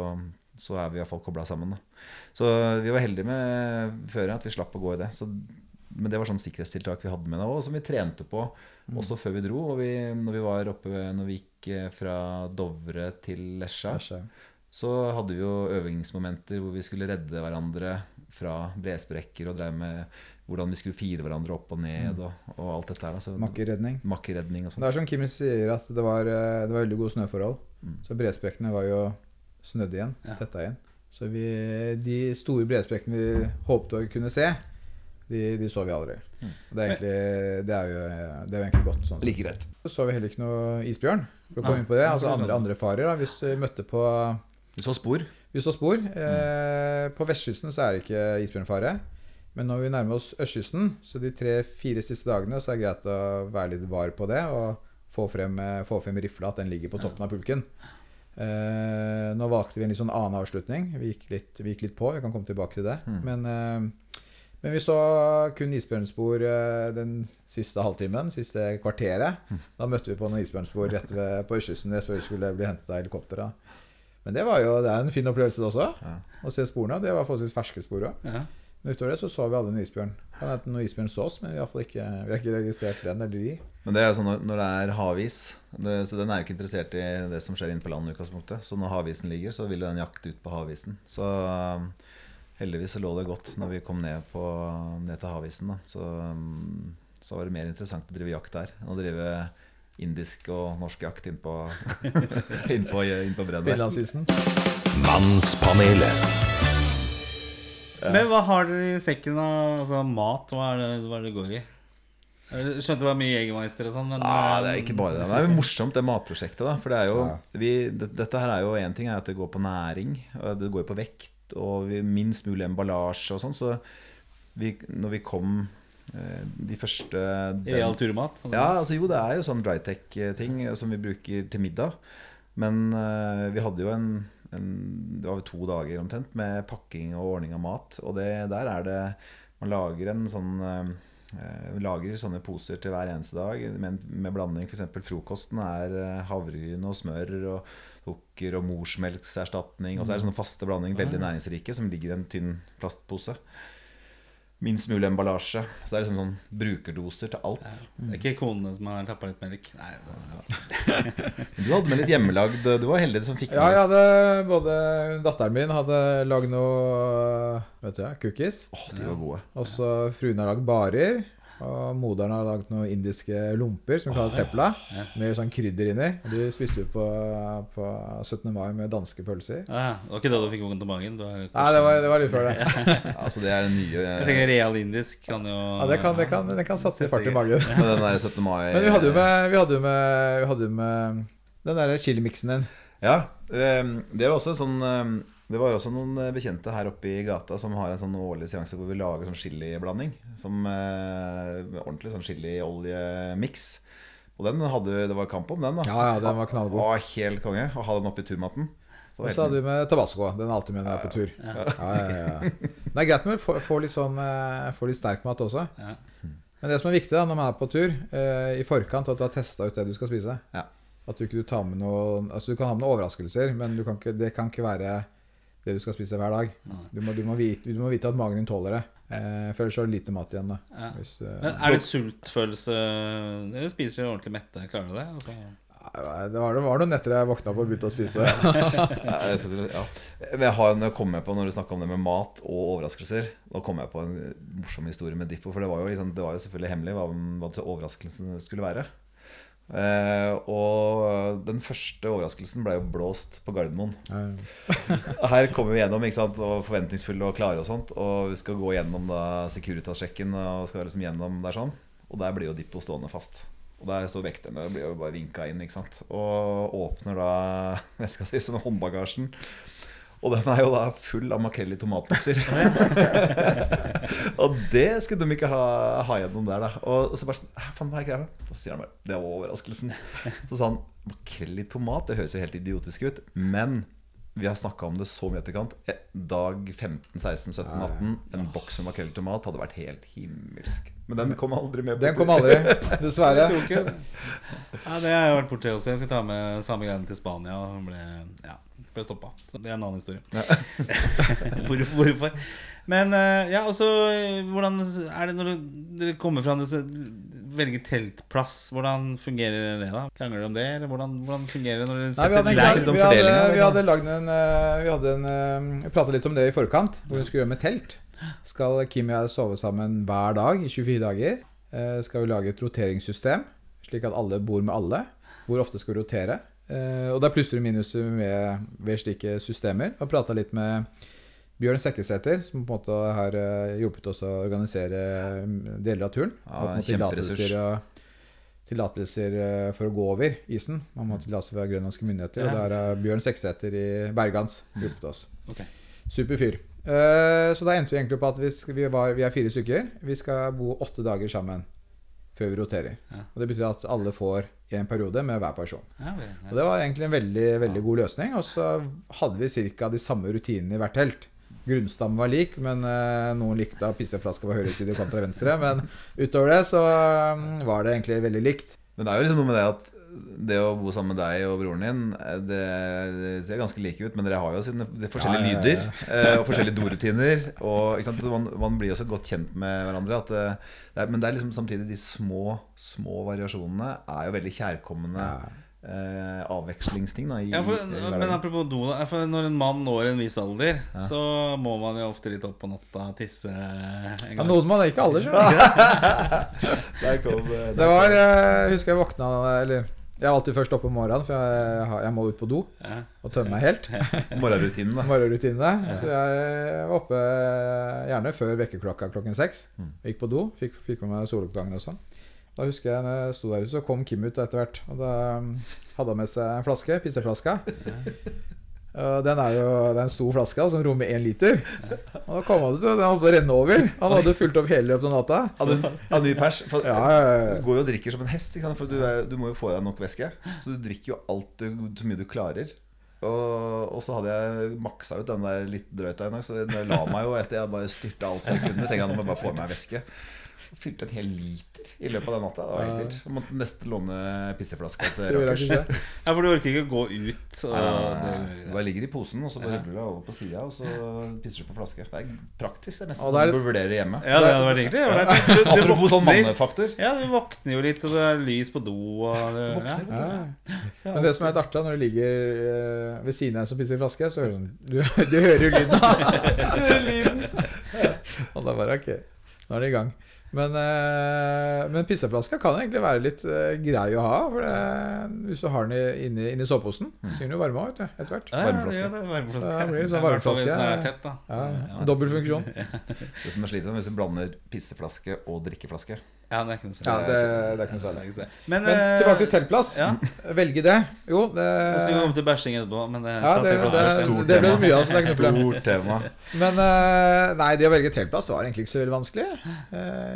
så er vi iallfall kobla sammen. Da. Så vi var heldige med føret, at vi slapp å gå i det. Så, men det var sånn sikkerhetstiltak vi hadde med det òg, som vi trente på også før vi dro. Og vi, når vi var oppe Når vi gikk eh, fra Dovre til Lesja, så hadde vi jo øvingsmomenter hvor vi skulle redde hverandre fra bresprekker og drev med hvordan vi skulle fire hverandre opp og ned og, og alt dette her. da. Så, Makkerredning. Makkeredning og Det er som Kim sier, at det var, eh, det var veldig gode snøforhold. Mm. Så bresprekkene var jo snødd igjen. Ja. Tetta igjen. Så vi, de store bresprekkene vi håpte å kunne se, de, de så vi aldri. Mm. Det er, egentlig, det, er jo, det er jo egentlig godt sånn. Like greit. Så så vi heller ikke noe isbjørn. For å komme inn på det, altså andre, andre farer. Da. Hvis vi møtte på Vi så spor. Vi så spor. Eh, på vestkysten så er det ikke isbjørnfare. Men når vi nærmer oss østkysten, så de tre-fire siste dagene, så er det greit å være litt var på det og få frem, eh, få frem rifla, at den ligger på toppen av pulken. Eh, nå valgte vi en litt sånn annen avslutning. Vi gikk litt, vi gikk litt på. Vi kan komme tilbake til det. Mm. Men, eh, men vi så kun isbjørnspor eh, den siste halvtimen, siste kvarteret. Da møtte vi på noen isbjørnspor rett ved, på østkysten før vi skulle bli hentet av helikopteret. Men det var jo det er en fin opplevelse det også, Ja. å se sporene. Det var forholdsvis ferske spor òg. Ja. Men utover det så så vi aldri noen isbjørn. Kan hende noen isbjørn så oss, men vi har, ikke, vi har ikke registrert den eller de. Men det er jo sånn når, det er havis det, Så den er jo ikke interessert i det som skjer inne på land i utgangspunktet. Så når havisen ligger, så vil den jakte ut på havisen. Så heldigvis så lå det godt når vi kom ned, på, ned til havisen. Da. Så, um, så var det mer interessant å drive jakt der enn å drive indisk og norsk jakt innpå inn på, inn på bredden der. Finlandsisen. Mannspanelet. Men hva har dere i sekken av altså, mat? Hva er, det, hva er det går i? Jeg skjønte det var mye Jegermeister og sånn, men ah, det er eh, ikke bare det. Det er jo morsomt, det matprosjektet. da For det er jo vi, det, Dette her er jo én ting er at det går på næring, og det går på vekt, og minst mulig emballasje og sånn. Så vi, når vi kom eh, de første Real turmat? altså. Ja, altså jo, det er jo sånn drytech-ting som vi bruker til middag. Men uh, vi hadde jo en, en Det var jo to dager omtrent med pakking og ordning av mat. Og det, der er det Man lager en sånn eh, Vi lager sånne poser til hver eneste dag med, med blanding. F.eks. frokosten er eh, havregryn og smør og sukker og morsmelkserstatning. Og så er det sånne faste blanding, veldig næringsrike, som ligger i en tynn plastpose. Minst mulig emballasje. Så det er liksom sånn brukerdoser til alt. Det er ikke konene som har tappa litt melk? Nei, det, Du hadde med litt hjemmelagd Du var heldig som fikk med Ja, jeg hadde både Datteren min hadde lagd noe vet du, cookies. Åh, de var gode. Og så fruen har lagd barer. Og moderen har lagd noen indiske lomper som vi kaller tepla. Med sånn krydder inni. Og De spiste vi på, på 17. mai med danske pølser. ja, det var ikke da du fikk vondt i magen? Har Nei, det var, det var litt før det. Altså, det er det nye Jeg tenker Real indisk kan jo Ja, det kan, det kan, det kan satse fart i magen. Ja, den der 17. mai Men vi hadde jo med, vi hadde med, vi hadde med den derre chilimiksen din. Ja. ehm, Det var også sånn ehm, Det var også noen eh, bekjente her oppe i gata som har en sånn årlig seanse hvor vi lager sånn chiliblanding. Som eh, ordentlig sånn chiliolje-miks. Og den hadde Det var kamp om den, da. Ja, ja, den var knallgod. Å, helt konge. Å ha den oppi turmaten. Så Og så hadde vi med tabasco. Den er alltid med når jeg er på tur. Ja, ja, ja. Det er greit med å få, litt sånn, få litt sterk mat også. Ja. Men det som er viktig da, når man er på tur, eh, i forkant at du har testa ut det du skal spise Ja. At du ikke du tar med noe Altså Du kan ha med noen overraskelser, men du kan ikke, det kan ikke være det du skal spise hver dag. Du må, du må, vite, du må vite at magen din tåler det. Eh, for ellers så er lite mat igjen. da Ja. Hvis, uh, er det sultfølelse Eller spiser dere ordentlig mette? Klarer du det? Altså, det var, det var noen netter jeg våkna opp og begynte å spise. Ja, jeg synes, ja. Men jeg har en, kom jeg på når du snakka om det med mat og overraskelser. Da kom jeg på en morsom historie med Dippo. For det var jo, liksom, det var jo selvfølgelig hemmelig hva, hva overraskelsen skulle være. Eh, og den første overraskelsen ble jo blåst på Gardermoen. Her kommer vi gjennom ikke sant? Og forventningsfulle og klare og sånt. Og vi skal gå gjennom da Securitas-sjekken og skal liksom gjennom der sånn. Og der blir jo Dippo stående fast. Og der står vekterne og blir jo bare vinka inn. ikke sant? Og åpner da veska si som håndbagasjen. Og den er jo da full av makrell i tomatbokser. og det skulle de ikke ha, ha gjennom der, da. Og så bare sånn «Hæ, Faen, hva er greia? Da sier han bare Det var overraskelsen. Så sa han makrell i tomat, det høres jo helt idiotisk ut. Men vi har snakka om det så mye etterkant. Dag 15, 16, 17, 18. En boks med makrell i tomat hadde vært helt himmelsk. Men den kom aldri med. på Den kom aldri, dessverre. Ja, det har jeg vært borti også. Jeg skulle ta med samme greiene til Spania og ble, ja, ble stoppa. Så det er en annen historie. hvorfor, hvorfor? Men eh, ja, også eh, hvordan er det når dere kommer fra til Velger velge teltplass? Hvordan fungerer det da? Krangler dere om det? Eller hvordan, hvordan fungerer det når dere Nei, vi hadde, om vi hadde, vi hadde lagd en eh, Vi hadde en eh, Vi pratet litt om det i forkant, hvor vi skulle gjøre med telt. Skal Kim og jeg sove sammen hver dag i 24 dager? Eh, Skal vi lage et roteringssystem, slik at alle bor med alle? Hvor ofte skal vi rotere? Eh, Og det er plusser og minuser med, ved slike systemer. Og prata litt med Bjørn Sekkesæter, som på en måte har eh, hjulpet oss å organisere mm, deler av turen. Ja, kjemperessurs. tillatelser eh, for å gå over isen. Man må ha tillatelse fra grønlandske myndigheter. Og der har Bjørn Sekkesæter i Bergans hjulpet oss. Okay. Super fyr. Så da endte vi egentlig på at vi, var, vi er fire stykker. Vi skal bo åtte dager sammen før vi roterer. Ja. Og Det betyr at alle får en periode med hver person. Ja, ja, Og. Det var egentlig en veldig, veldig god løsning. Og så hadde vi ca. de samme rutinene i hvert telt. Grunnstammen var lik, men eh, noen likte at pisseflaska var høyre side og kontra venstre. Men utover det så um, var det egentlig veldig likt. Men det er jo liksom noe med det at det å bo sammen med deg og broren din Dere Det, det ser ganske like ut, men dere har jo sine de forskjellige Ja, ja, ja. lyder eh, og forskjellige dorutiner. Og, ikke sant? Man, man blir jo så godt kjent med hverandre. At eh, det er, men det er liksom samtidig de små små variasjonene er jo veldig kjærkomne eh, avvekslingsting. Da, i, Ja, for, men apropos do, for når en mann når en viss alder, så må man jo ofte litt opp på natta og tisse en Ja, gang. noen man ikke alle, eh, Det var Jeg husker jeg våkna Eller jeg er alltid først oppe om morgenen, for jeg, jeg må ut på do Ja. og tømme meg helt. morgenrutinen. da Morgenrutinene. Så jeg var oppe gjerne før vekkerklokka klokken seks. Jeg Gikk på do, fikk, fikk med meg soloppgangen og sånn. Da husker jeg når jeg sto der ute, så kom Kim ut etter hvert. Og da um, hadde han med seg en flaske, pisseflaska. Den er jo det er en stor flaske som rommer én liter. Og da kom han ut, den holdt på å renne over. Han hadde fulgt opp hele løpet av natta. Hadde hadde ny pers. For, Ja, ja, ja. Du går jo og drikker som en hest, for du, er, du må jo få i deg nok væske. Så du drikker jo alt du, så mye du klarer. Og, og så hadde jeg maksa ut den der litt drøyta en dag, så den la meg jo etter jeg bare styrta alt jeg kunne. Tenkte jeg nå må jeg bare få i meg væske. Fylte en hel liter i løpet av den natta. Det var helt vilt. Måtte nesten låne pisseflaska til Rakers. Ja, for du orker ikke å gå ut. Og Nei, det- Det bare ligger i posen, og så bare ruller du deg over på sida, og så pisser du på flaske. Det er praktisk. Det er nesten sånn du bør vurdere hjemme. Ja, det hadde vært Du, du Apropos sånn mannefaktor. Ja, du våkner jo litt, og det er lys på do og det, ja. Våkner, vet. Ja. Men det som er litt artig, når du ligger eh, ved siden av en som pisser i flaske, så hører du Du, du hører jo lyden. du hører lyden. Og da bare ok, nå er det i gang. Men, eh, men pisseflaska kan egentlig være litt eh, grei å ha. For det, hvis du har den i- inni, inni soveposen, så kan du varme av etter hvert. Ja, ja, Varmeflaske. ja, det varmeflaske. Så blir litt sånn Ja, varmeflaske. Den er tett, da. Ja, Dobbel funksjon. Det som er slitsomt, hvis du blander pisseflaske og drikkeflaske. Ja, det er ikke noe Ja, særlig. det, det ikke noe særlig. Men, Men eh, tilbake til teltplass. Ja, Velge det. Jo, det jeg skal komme til bæsjing etterpå, men det, Ja, det, det, det. Stort det ble tema. mye av, så det er ikke noe problem. Stort tema. Men eh, nei, det å velge teltplass var egentlig ikke så veldig vanskelig.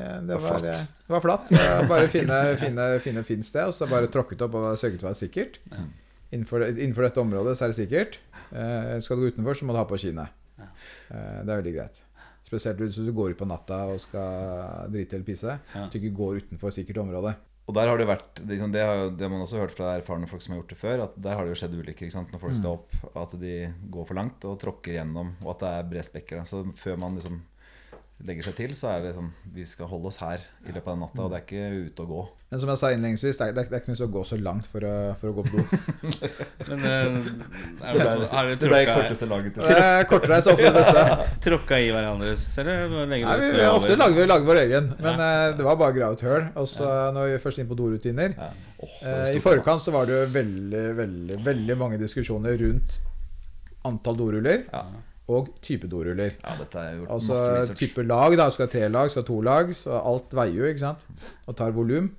Eh, det, var flatt. eh, det var flatt. Eh, Bare finne, finne, finne et fint sted, og så bare tråkket opp og sørget for å være sikkert. Innenfor, innenfor dette området så er det sikkert. Eh, skal du gå utenfor, så må du ha på kine. Eh, det er veldig greit. Spesielt hvis du går ut på natta og skal drite eller pisse. At du ikke går utenfor sikkert område. Og der har det vært liksom, det har, jo- det man også hørt fra erfarne folk som har gjort det før. At der har det jo skjedd ulykker når folk skal opp. At de går for langt og tråkker gjennom. Og at det er bred spekker, Så før man liksom legger seg til, så er det sånn Vi skal holde oss her i løpet av den natta, og det er ikke ute og gå. Men som jeg sa innledningsvis, det er, det er, er ikke nødvendig å gå så langt for å, for å gå på do. Men eh, er det, sånn- er Det det ble korteste laget til Det er kortere så ofte det beste. tråkka i hverandres, eller Nei, vi, ofte lager vi lager vår egen, men eh, det var bare å grave et høl. Og så når vi er først inn på dorutiner ja. oh, eh, I forkant så var det jo veldig, veldig, veldig mange diskusjoner rundt antall doruller Ja. Og type doruller. Ja, dette har jeg gjort Altså masse research. type lag, da. Skal tre lag, skal to lag. Så alt veier jo, ikke sant. Og tar volum.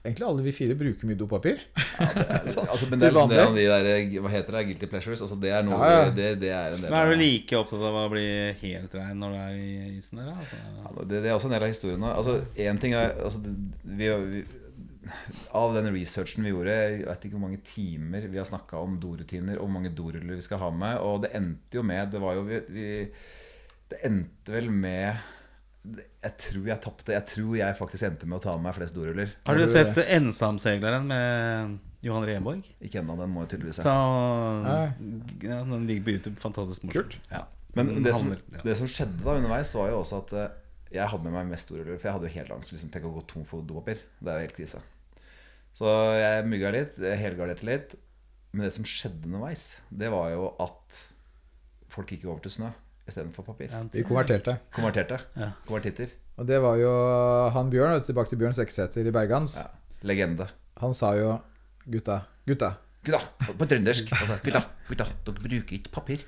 Egentlig alle vi fire bruker mye dopapir. Altså, men det er liksom det, om de der, Hva heter det? Guilty pleasures? Altså, det er noe Ja, ja. Det, det er en del Men er du like opptatt av å bli helt rein når du er i isen der? Altså, Ja, det, det er også en del av historien nå. Altså, en ting er altså, vi, vi, Av den researchen vi gjorde Jeg vet ikke hvor mange timer vi har snakka om dorutiner og hvor mange doruller vi skal ha med. Og det endte jo med Det var jo vi, vi Det endte vel med Jeg tror jeg tapte. Jeg tror jeg faktisk endte med å ta med meg flest doruller. har dere sett 'Ensamsegleren' med Johan Renborg? Ikke ennå, den må jeg tydeligvis se. Ta, ja, den ligger på YouTube. Fantastisk morsom. Ja. Men det som, det som skjedde da underveis, var jo også at eh, jeg hadde med meg mest doruller. For jeg hadde jo helt angst. Liksom, Tenk å gå tom for dopapir. Det er jo helt krise. Så jeg mugga litt, helgarderte litt. Men det som skjedde underveis, det var jo at folk gikk over til snø istedenfor papir. Ja, Vi konverterte. Konverterte. Ja. Konvertitter. Og det var jo han Bjørn, tilbake til Bjørn Seksæter i Bergans. Ja. Legende. Han sa jo Gutta, gutta. Gutta, på trøndersk. Altså, gutta, gutta, dere bruker ikke papir.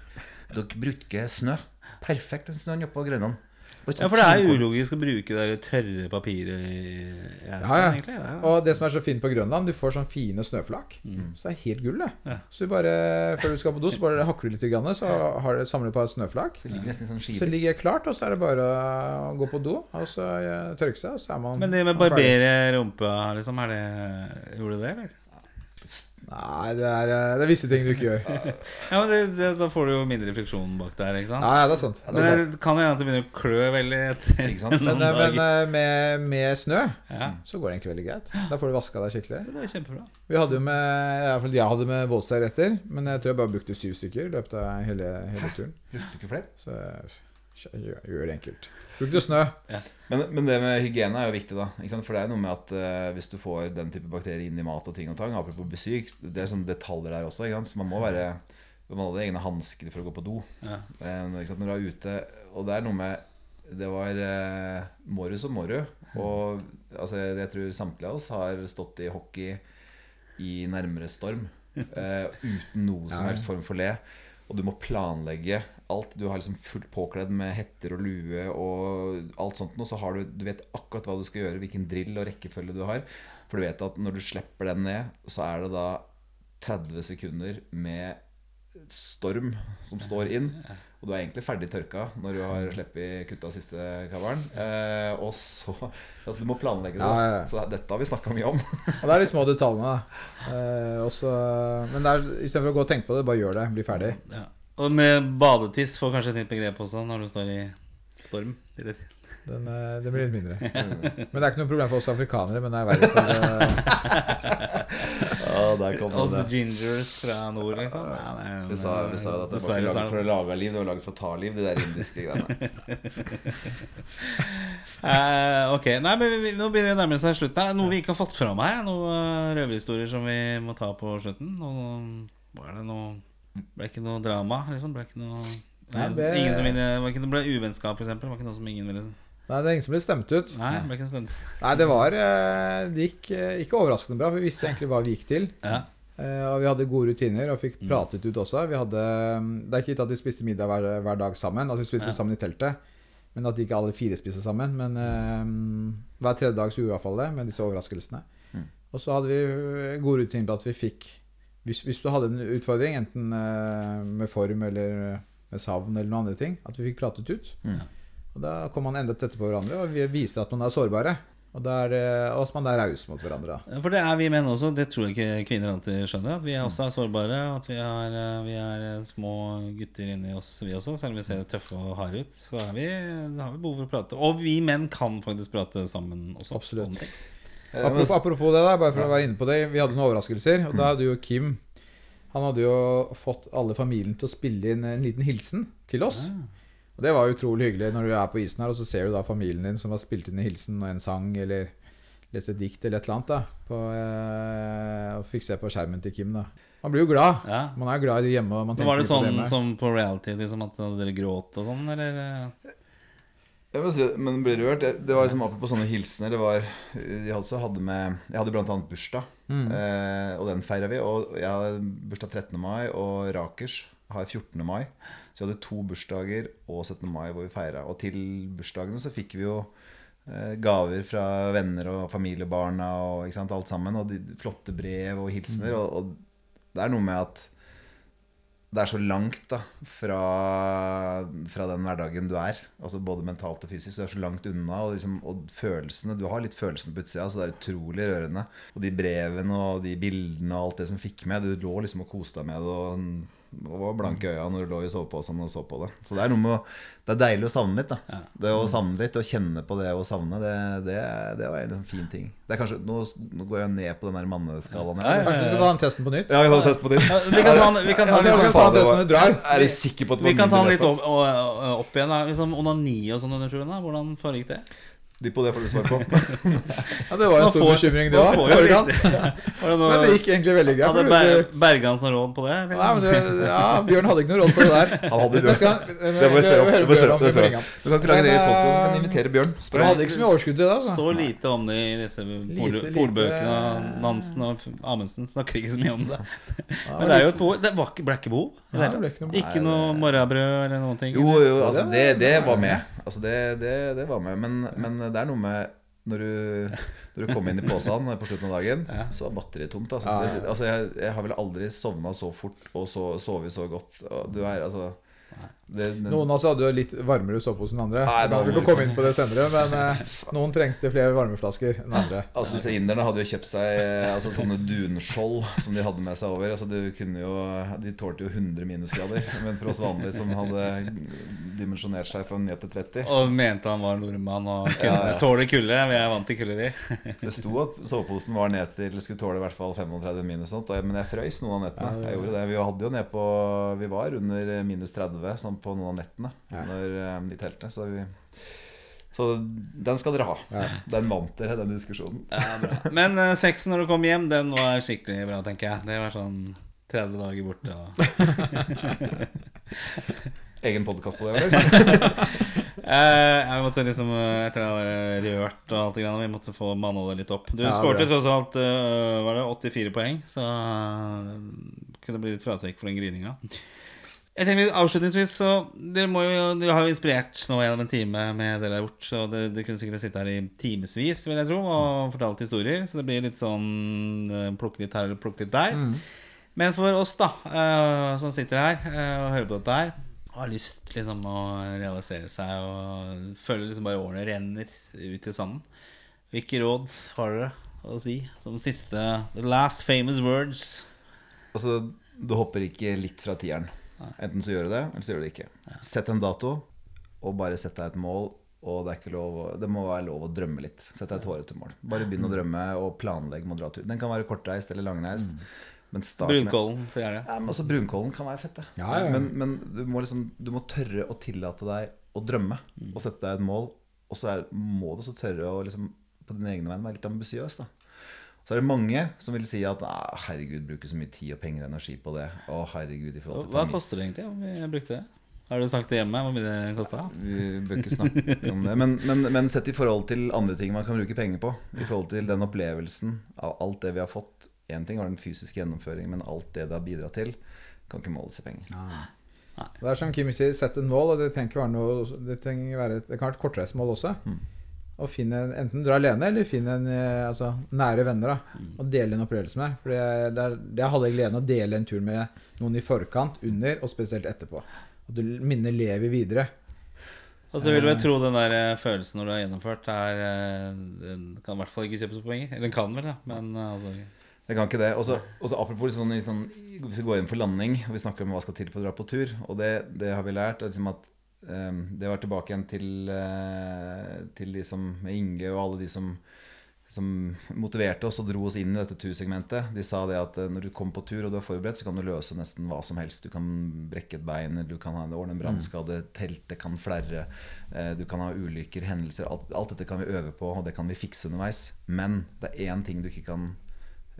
Dere bruker snø. Perfekt den snøen oppå Grønland. Ja, for det er ulogisk å bruke det tørre papiret i i Ja, ja. egentlig. Ja. Og det som er så fint på Grønland, du får sånne fine snøflak. Så det er helt gull, det. Ja. Så du bare, før du skal på do, så bare hakker du litt, grann, så har du, samler du på et snøflak. Så ligger nesten sånn skiver. Så ligger det klart, og så er det bare å gå på do og så eh, tørke seg, og så er man Men det med er barbere rumpa, liksom, er det Gjorde du det, eller? Nei, det er, eh, det er visse ting du ikke gjør. Ja, men det, det, Da får du jo mindre friksjon bak der, ikke sant? Ja, ja, det er sant. Det Men er det kan hende at det begynner å klø veldig etter Ikke sant? noen Men, eh, men eh, med, med snø Ja, så går det egentlig veldig greit. Da får du vaska deg skikkelig. det er kjempebra. Vi hadde jo med, i hvert fall jeg hadde med våtservietter, men jeg tror jeg bare brukte syv stykker i løpet av hele, hele turen. Brukte du ikke flere? Så gjør, gjør det enkelt. Brukte snø. Men, men det med hygiene er jo viktig, da. Ikke sant? For det er noe med at uh, hvis du får den type bakterier inn i mat og ting og tang, apropos besøk, det er sånne detaljer der også. Ikke sant? Så man må være Man hadde egne hansker for å gå på do Ja. ikke sant? når du er ute. Og det er noe med Det var uh, Måru som Måru. Og altså, jeg tror samtlige av oss har stått i hockey i nærmere storm Uh, uten noe som helst form for le. Og du må planlegge alt. Du har liksom fullt påkledd med hetter og lue og alt sånt. noe. så har du, du vet akkurat hva du skal gjøre, hvilken drill og rekkefølge du har. For du vet at når du slipper den ned, så er det da 30 sekunder med storm som står inn. Og du er egentlig ferdig tørka når du har sluppet kutta siste kavlen. Eh, og så Altså, du må planlegge det. Ja, ja, ja. Så dette har vi snakka mye om. Og det er de små detaljene. da. Eh, også, men det istedenfor å gå og tenke på det, bare gjør det. Bli ferdig. Og med badetiss får kanskje et nytt begrep også når du står i storm. Eller? Den, eh, det blir litt mindre. Men det er ikke noe problem for oss afrikanere. Men det er verre for oh, Ja, Oss gingers fra nord, liksom. Ja, det er- Vi sa, vi sa at det var ikke laget for å lage liv, det var laget for å ta liv, de der indiske greiene. Eh, ok, nei, men vi, Nå begynner vi å nærme oss slutten. her Er det Noe vi ikke har fått fram her? Er Noen eh, røverhistorier som vi må ta på slutten? Noe, er det noe Ble ikke noe drama? Liksom? Ble ikke noe Nei, det- Ingen som ville, var ikke noe ble uvennskap, eksempel? Var ikke noe som ingen ville Nei, det er ingen som ble stemt ut. Nei, ble ikke stemt. Nei, det var eh, Det gikk eh, ikke overraskende bra, for vi visste egentlig hva vi gikk til. Ja. Eh, Og vi hadde gode rutiner og fikk pratet ut også. Vi hadde, det er ikke gitt at vi spiste middag hver, hver dag sammen, at vi spiste Ja. sammen i teltet. Men at ikke alle fire spiste sammen. Men um, hver tredje dag så gjorde vi i hvert fall det, med disse overraskelsene. Mm. Og så hadde vi gode rutiner på at vi fikk hvis, hvis du hadde en utfordring, enten eh, med form eller med savn eller noen andre ting, at vi fikk pratet ut. Mm. Og da kom man enda tettere på hverandre, og vi viser at man er sårbare. Og der, eh, og at man er raus mot hverandre. da. For det er vi menn også. Det tror jeg ikke kvinner alltid skjønner. At vi er også er sårbare. At vi er, eh, vi er eh, små gutter inni oss, vi også. Selv om vi ser tøffe og harde ut, så vi, har vi behov for å prate. Og vi menn kan faktisk prate sammen også. Absolutt. Eh, Apropos, apropos det, der, bare for å være inne på det. Vi hadde noen overraskelser. Og da hadde jo Kim Han hadde jo fått alle familien til å spille inn en liten hilsen til oss. Og det var utrolig hyggelig når du er på isen her, og så ser du da familien din som har spilt inn en hilsen og en sang eller lest et dikt eller et eller annet. da på, eh, Og fikk se på skjermen til Kim. da Man blir jo glad. Ja. Man er glad hjemme. Man var det sånn på som på reality, liksom at dere gråt og sånn, eller? Jeg må si, men ble rørt. Det det var liksom Apropos sånne hilsener det var, Jeg også hadde med Jeg hadde annet bursdag, eh, og den feira vi. Og jeg hadde bursdag 13. mai, og Rakers har 14. mai. Så vi hadde to bursdager og 17. mai hvor vi feira. Og til bursdagene så fikk vi jo eh, gaver fra venner og familiebarna og ikke sant, alt sammen. Og de, flotte brev og hilsener. Og, og det er noe med at det er så langt da fra, fra den hverdagen du er. Altså Både mentalt og fysisk. Du er så langt unna. Og, liksom, og følelsene Du har litt følelsene på utsida, så det er utrolig rørende. Og de brevene og de bildene og alt det som fikk med. Du lå liksom og koste deg med det. Og, og var blank i øya når du lå i soveposen og så på det. Så det er noe med å, Det er deilig å savne litt. da Det å savne litt og kjenne på det å savne, det, det, det var en liksom fin ting. Det er kanskje, nå, nå går jeg ned på den der manneskalaen. her. Kanskje du skal ta den testen på nytt? Ja, vi kan teste på nytt. Ja, vi kan ta, vi kan ta, vi kan ta testen du drar. Er du sikker på at det vi kan ta den litt opp, opp igjen. Liksom onani og sånn under turen, da. Hvordan foregikk det? De på det får du svar på. Ja, Det var Man en stor får- bekymring, det òg. det Men det gikk egentlig veldig greit. hadde Ber Bergans noe råd på det? Nei, men du, ja, Bjørn hadde ikke noe råd på det der. Han hadde Det Bjørn. skal- Det må vi spørre om. vi Det spørre om. Det. Du kan ikke lage det i eh, men invitere Bjørn. Spør det hadde ikke så mye overskudd til det. Det Altså. står lite om det i disse pol polbøkene. lite. Nansen og Amundsen snakker ikke så mye om det. Men det er jo et behov. Det var ble ikke behov. Nei, det ble ikke noe- Ikke noe morrabrød eller noen ting. Jo, jo, altså det, det var med. Altså det, det, det var med. Men, men det er noe med når du, når du kom inn i posen på slutten av dagen, så var batteriet tomt. Altså, Ja, ja, ja. det, altså jeg, jeg har vel aldri sovna så fort og så, sovet så godt. Og Du er altså det, men, Noen av oss hadde jo litt varmere sovepose enn andre. Nei, Da vil vi komme inn på det senere, men eh, noen trengte flere varmeflasker enn andre. Altså Disse inderne hadde jo kjøpt seg eh, altså, sånne dunskjold som de hadde med seg over. Altså de, kunne jo, De tålte jo 100 minusgrader. Men for oss vanlige som hadde dimensjonert seg fra 9 til 30 Og mente han var nordmann og kunne Ja, ja. tåle kulde. Vi er vant til kulde, vi. Det sto at soveposen var ned til skulle tåle i hvert fall 35 minus. Sånt, og men jeg frøys noen av nettene. Jeg gjorde det Vi hadde jo ned på Vi var under minus 30 sånn på noen av nettene Ja. når, eh, i teltet. Så, vi, så den skal dere ha. Den vant dere, den diskusjonen. Ja, bra. Men uh, sexen når du kom hjem, den var skikkelig bra, tenker jeg. Det var sånn 30 dager borte. Og... Egen podkast på det, eller? Eh, jeg måtte liksom Etter Etter jeg hadde rørt og alt det greiene, vi måtte få manna det litt opp. Du Ja, skårte tross alt Var det 84 poeng, så kunne det bli litt fratrekk for den grininga. Jeg tenker litt Avslutningsvis så Dere, må jo, dere har jo inspirert nå gjennom en time med det dere har gjort. Så dere, dere kunne sikkert sitte her i timevis, vil jeg tro, og fortalt historier. Så det blir litt sånn eh, plukke litt her eller plukke litt der. Men for oss, da, eh, som sitter her eh, og hører på dette her, har lyst liksom å realisere seg og føler liksom bare årene renner ut i sanden. Hvilke råd har dere å si som siste The last famous words? Altså, du hopper ikke litt fra tieren. Enten så gjør du det, eller så gjør du det ikke. Sett en dato, og bare sett deg et mål. Og det, er ikke lov, det må være lov å drømme litt. Sett deg et hårete mål. Bare begynn å drømme og planlegg med å dra tur. Den kan være kortreist eller langreist. Men start med Brunkollen, for gjerne. ja, men også Brunkollen kan være fett. Ja, ja, ja. Men, men du, må liksom, du må tørre å tillate deg å drømme og sette deg et mål. Og så er, må du også tørre å liksom, på din egen vegne være litt ambisiøs. Så er det mange som vil si at «Ah, herregud, bruker så mye tid og penger og energi på det. Å herregud, i forhold til Hva koster det egentlig om vi brukte det? Har du sagt det hjemme? Hvor mye det kosta? Vi bør ikke snakke om det. Men, men, men sett i forhold til andre ting man kan bruke penger på. I forhold til den opplevelsen av alt det vi har fått. Én ting var den fysiske gjennomføringen, men alt det det har bidratt til, kan ikke måles i penger. Det er som Kim sier, sett et mål, og det trenger ikke være noe Det, være, det kan være et kortreist mål også. Og finne en, Enten dra alene, eller finne en, eh, altså, nære venner da og dele en opplevelse med. For det hadde det det halve gleden å dele en tur med noen i forkant, under og spesielt etterpå. Og du minnet lever videre. Og så vil jeg tro den der eh, følelsen når du har gjennomført, er eh, Den kan i hvert fall ikke kjøpes på penger. Eller den kan vel, da, men eh, altså Det kan ikke det. Og så apropos sånn, sånn, Hvis vi går inn for landing, og vi snakker om hva skal til for å dra på tur, og det, det har vi lært, er liksom at eh, Det var tilbake igjen til, eh, til de som Inge og alle de som som motiverte oss og dro oss inn i dette tursegmentet. De sa det at eh, når du kommer på tur og du er forberedt, så kan du løse nesten hva som helst. Du kan brekke et bein, du kan ha ordne en brannskade, teltet kan flerre, eh, du kan ha ulykker, hendelser. Alt, alt dette kan vi øve på, og det kan vi fikse underveis. Men det er én ting du ikke kan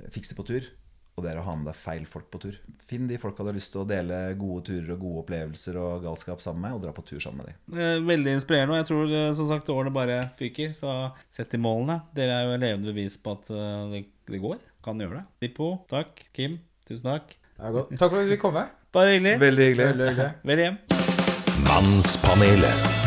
fikse på tur, og det er å ha med deg feil folk på tur. Finn de folka du har lyst til å dele gode turer og gode opplevelser og galskap sammen med, og dra på tur sammen med dem. Eh, Veldig inspirerende, og jeg tror eh, som sagt årene bare fyker. Så sett i målene. Dere er jo levende bevis på at eh, det, det går. Kan gjøre det. Dippo, takk. Kim, tusen takk. Takk for at du fikk komme. Bare hyggelig. Veldig hyggelig. Veldig hyggelig. Vel hjem. Mannspanelet.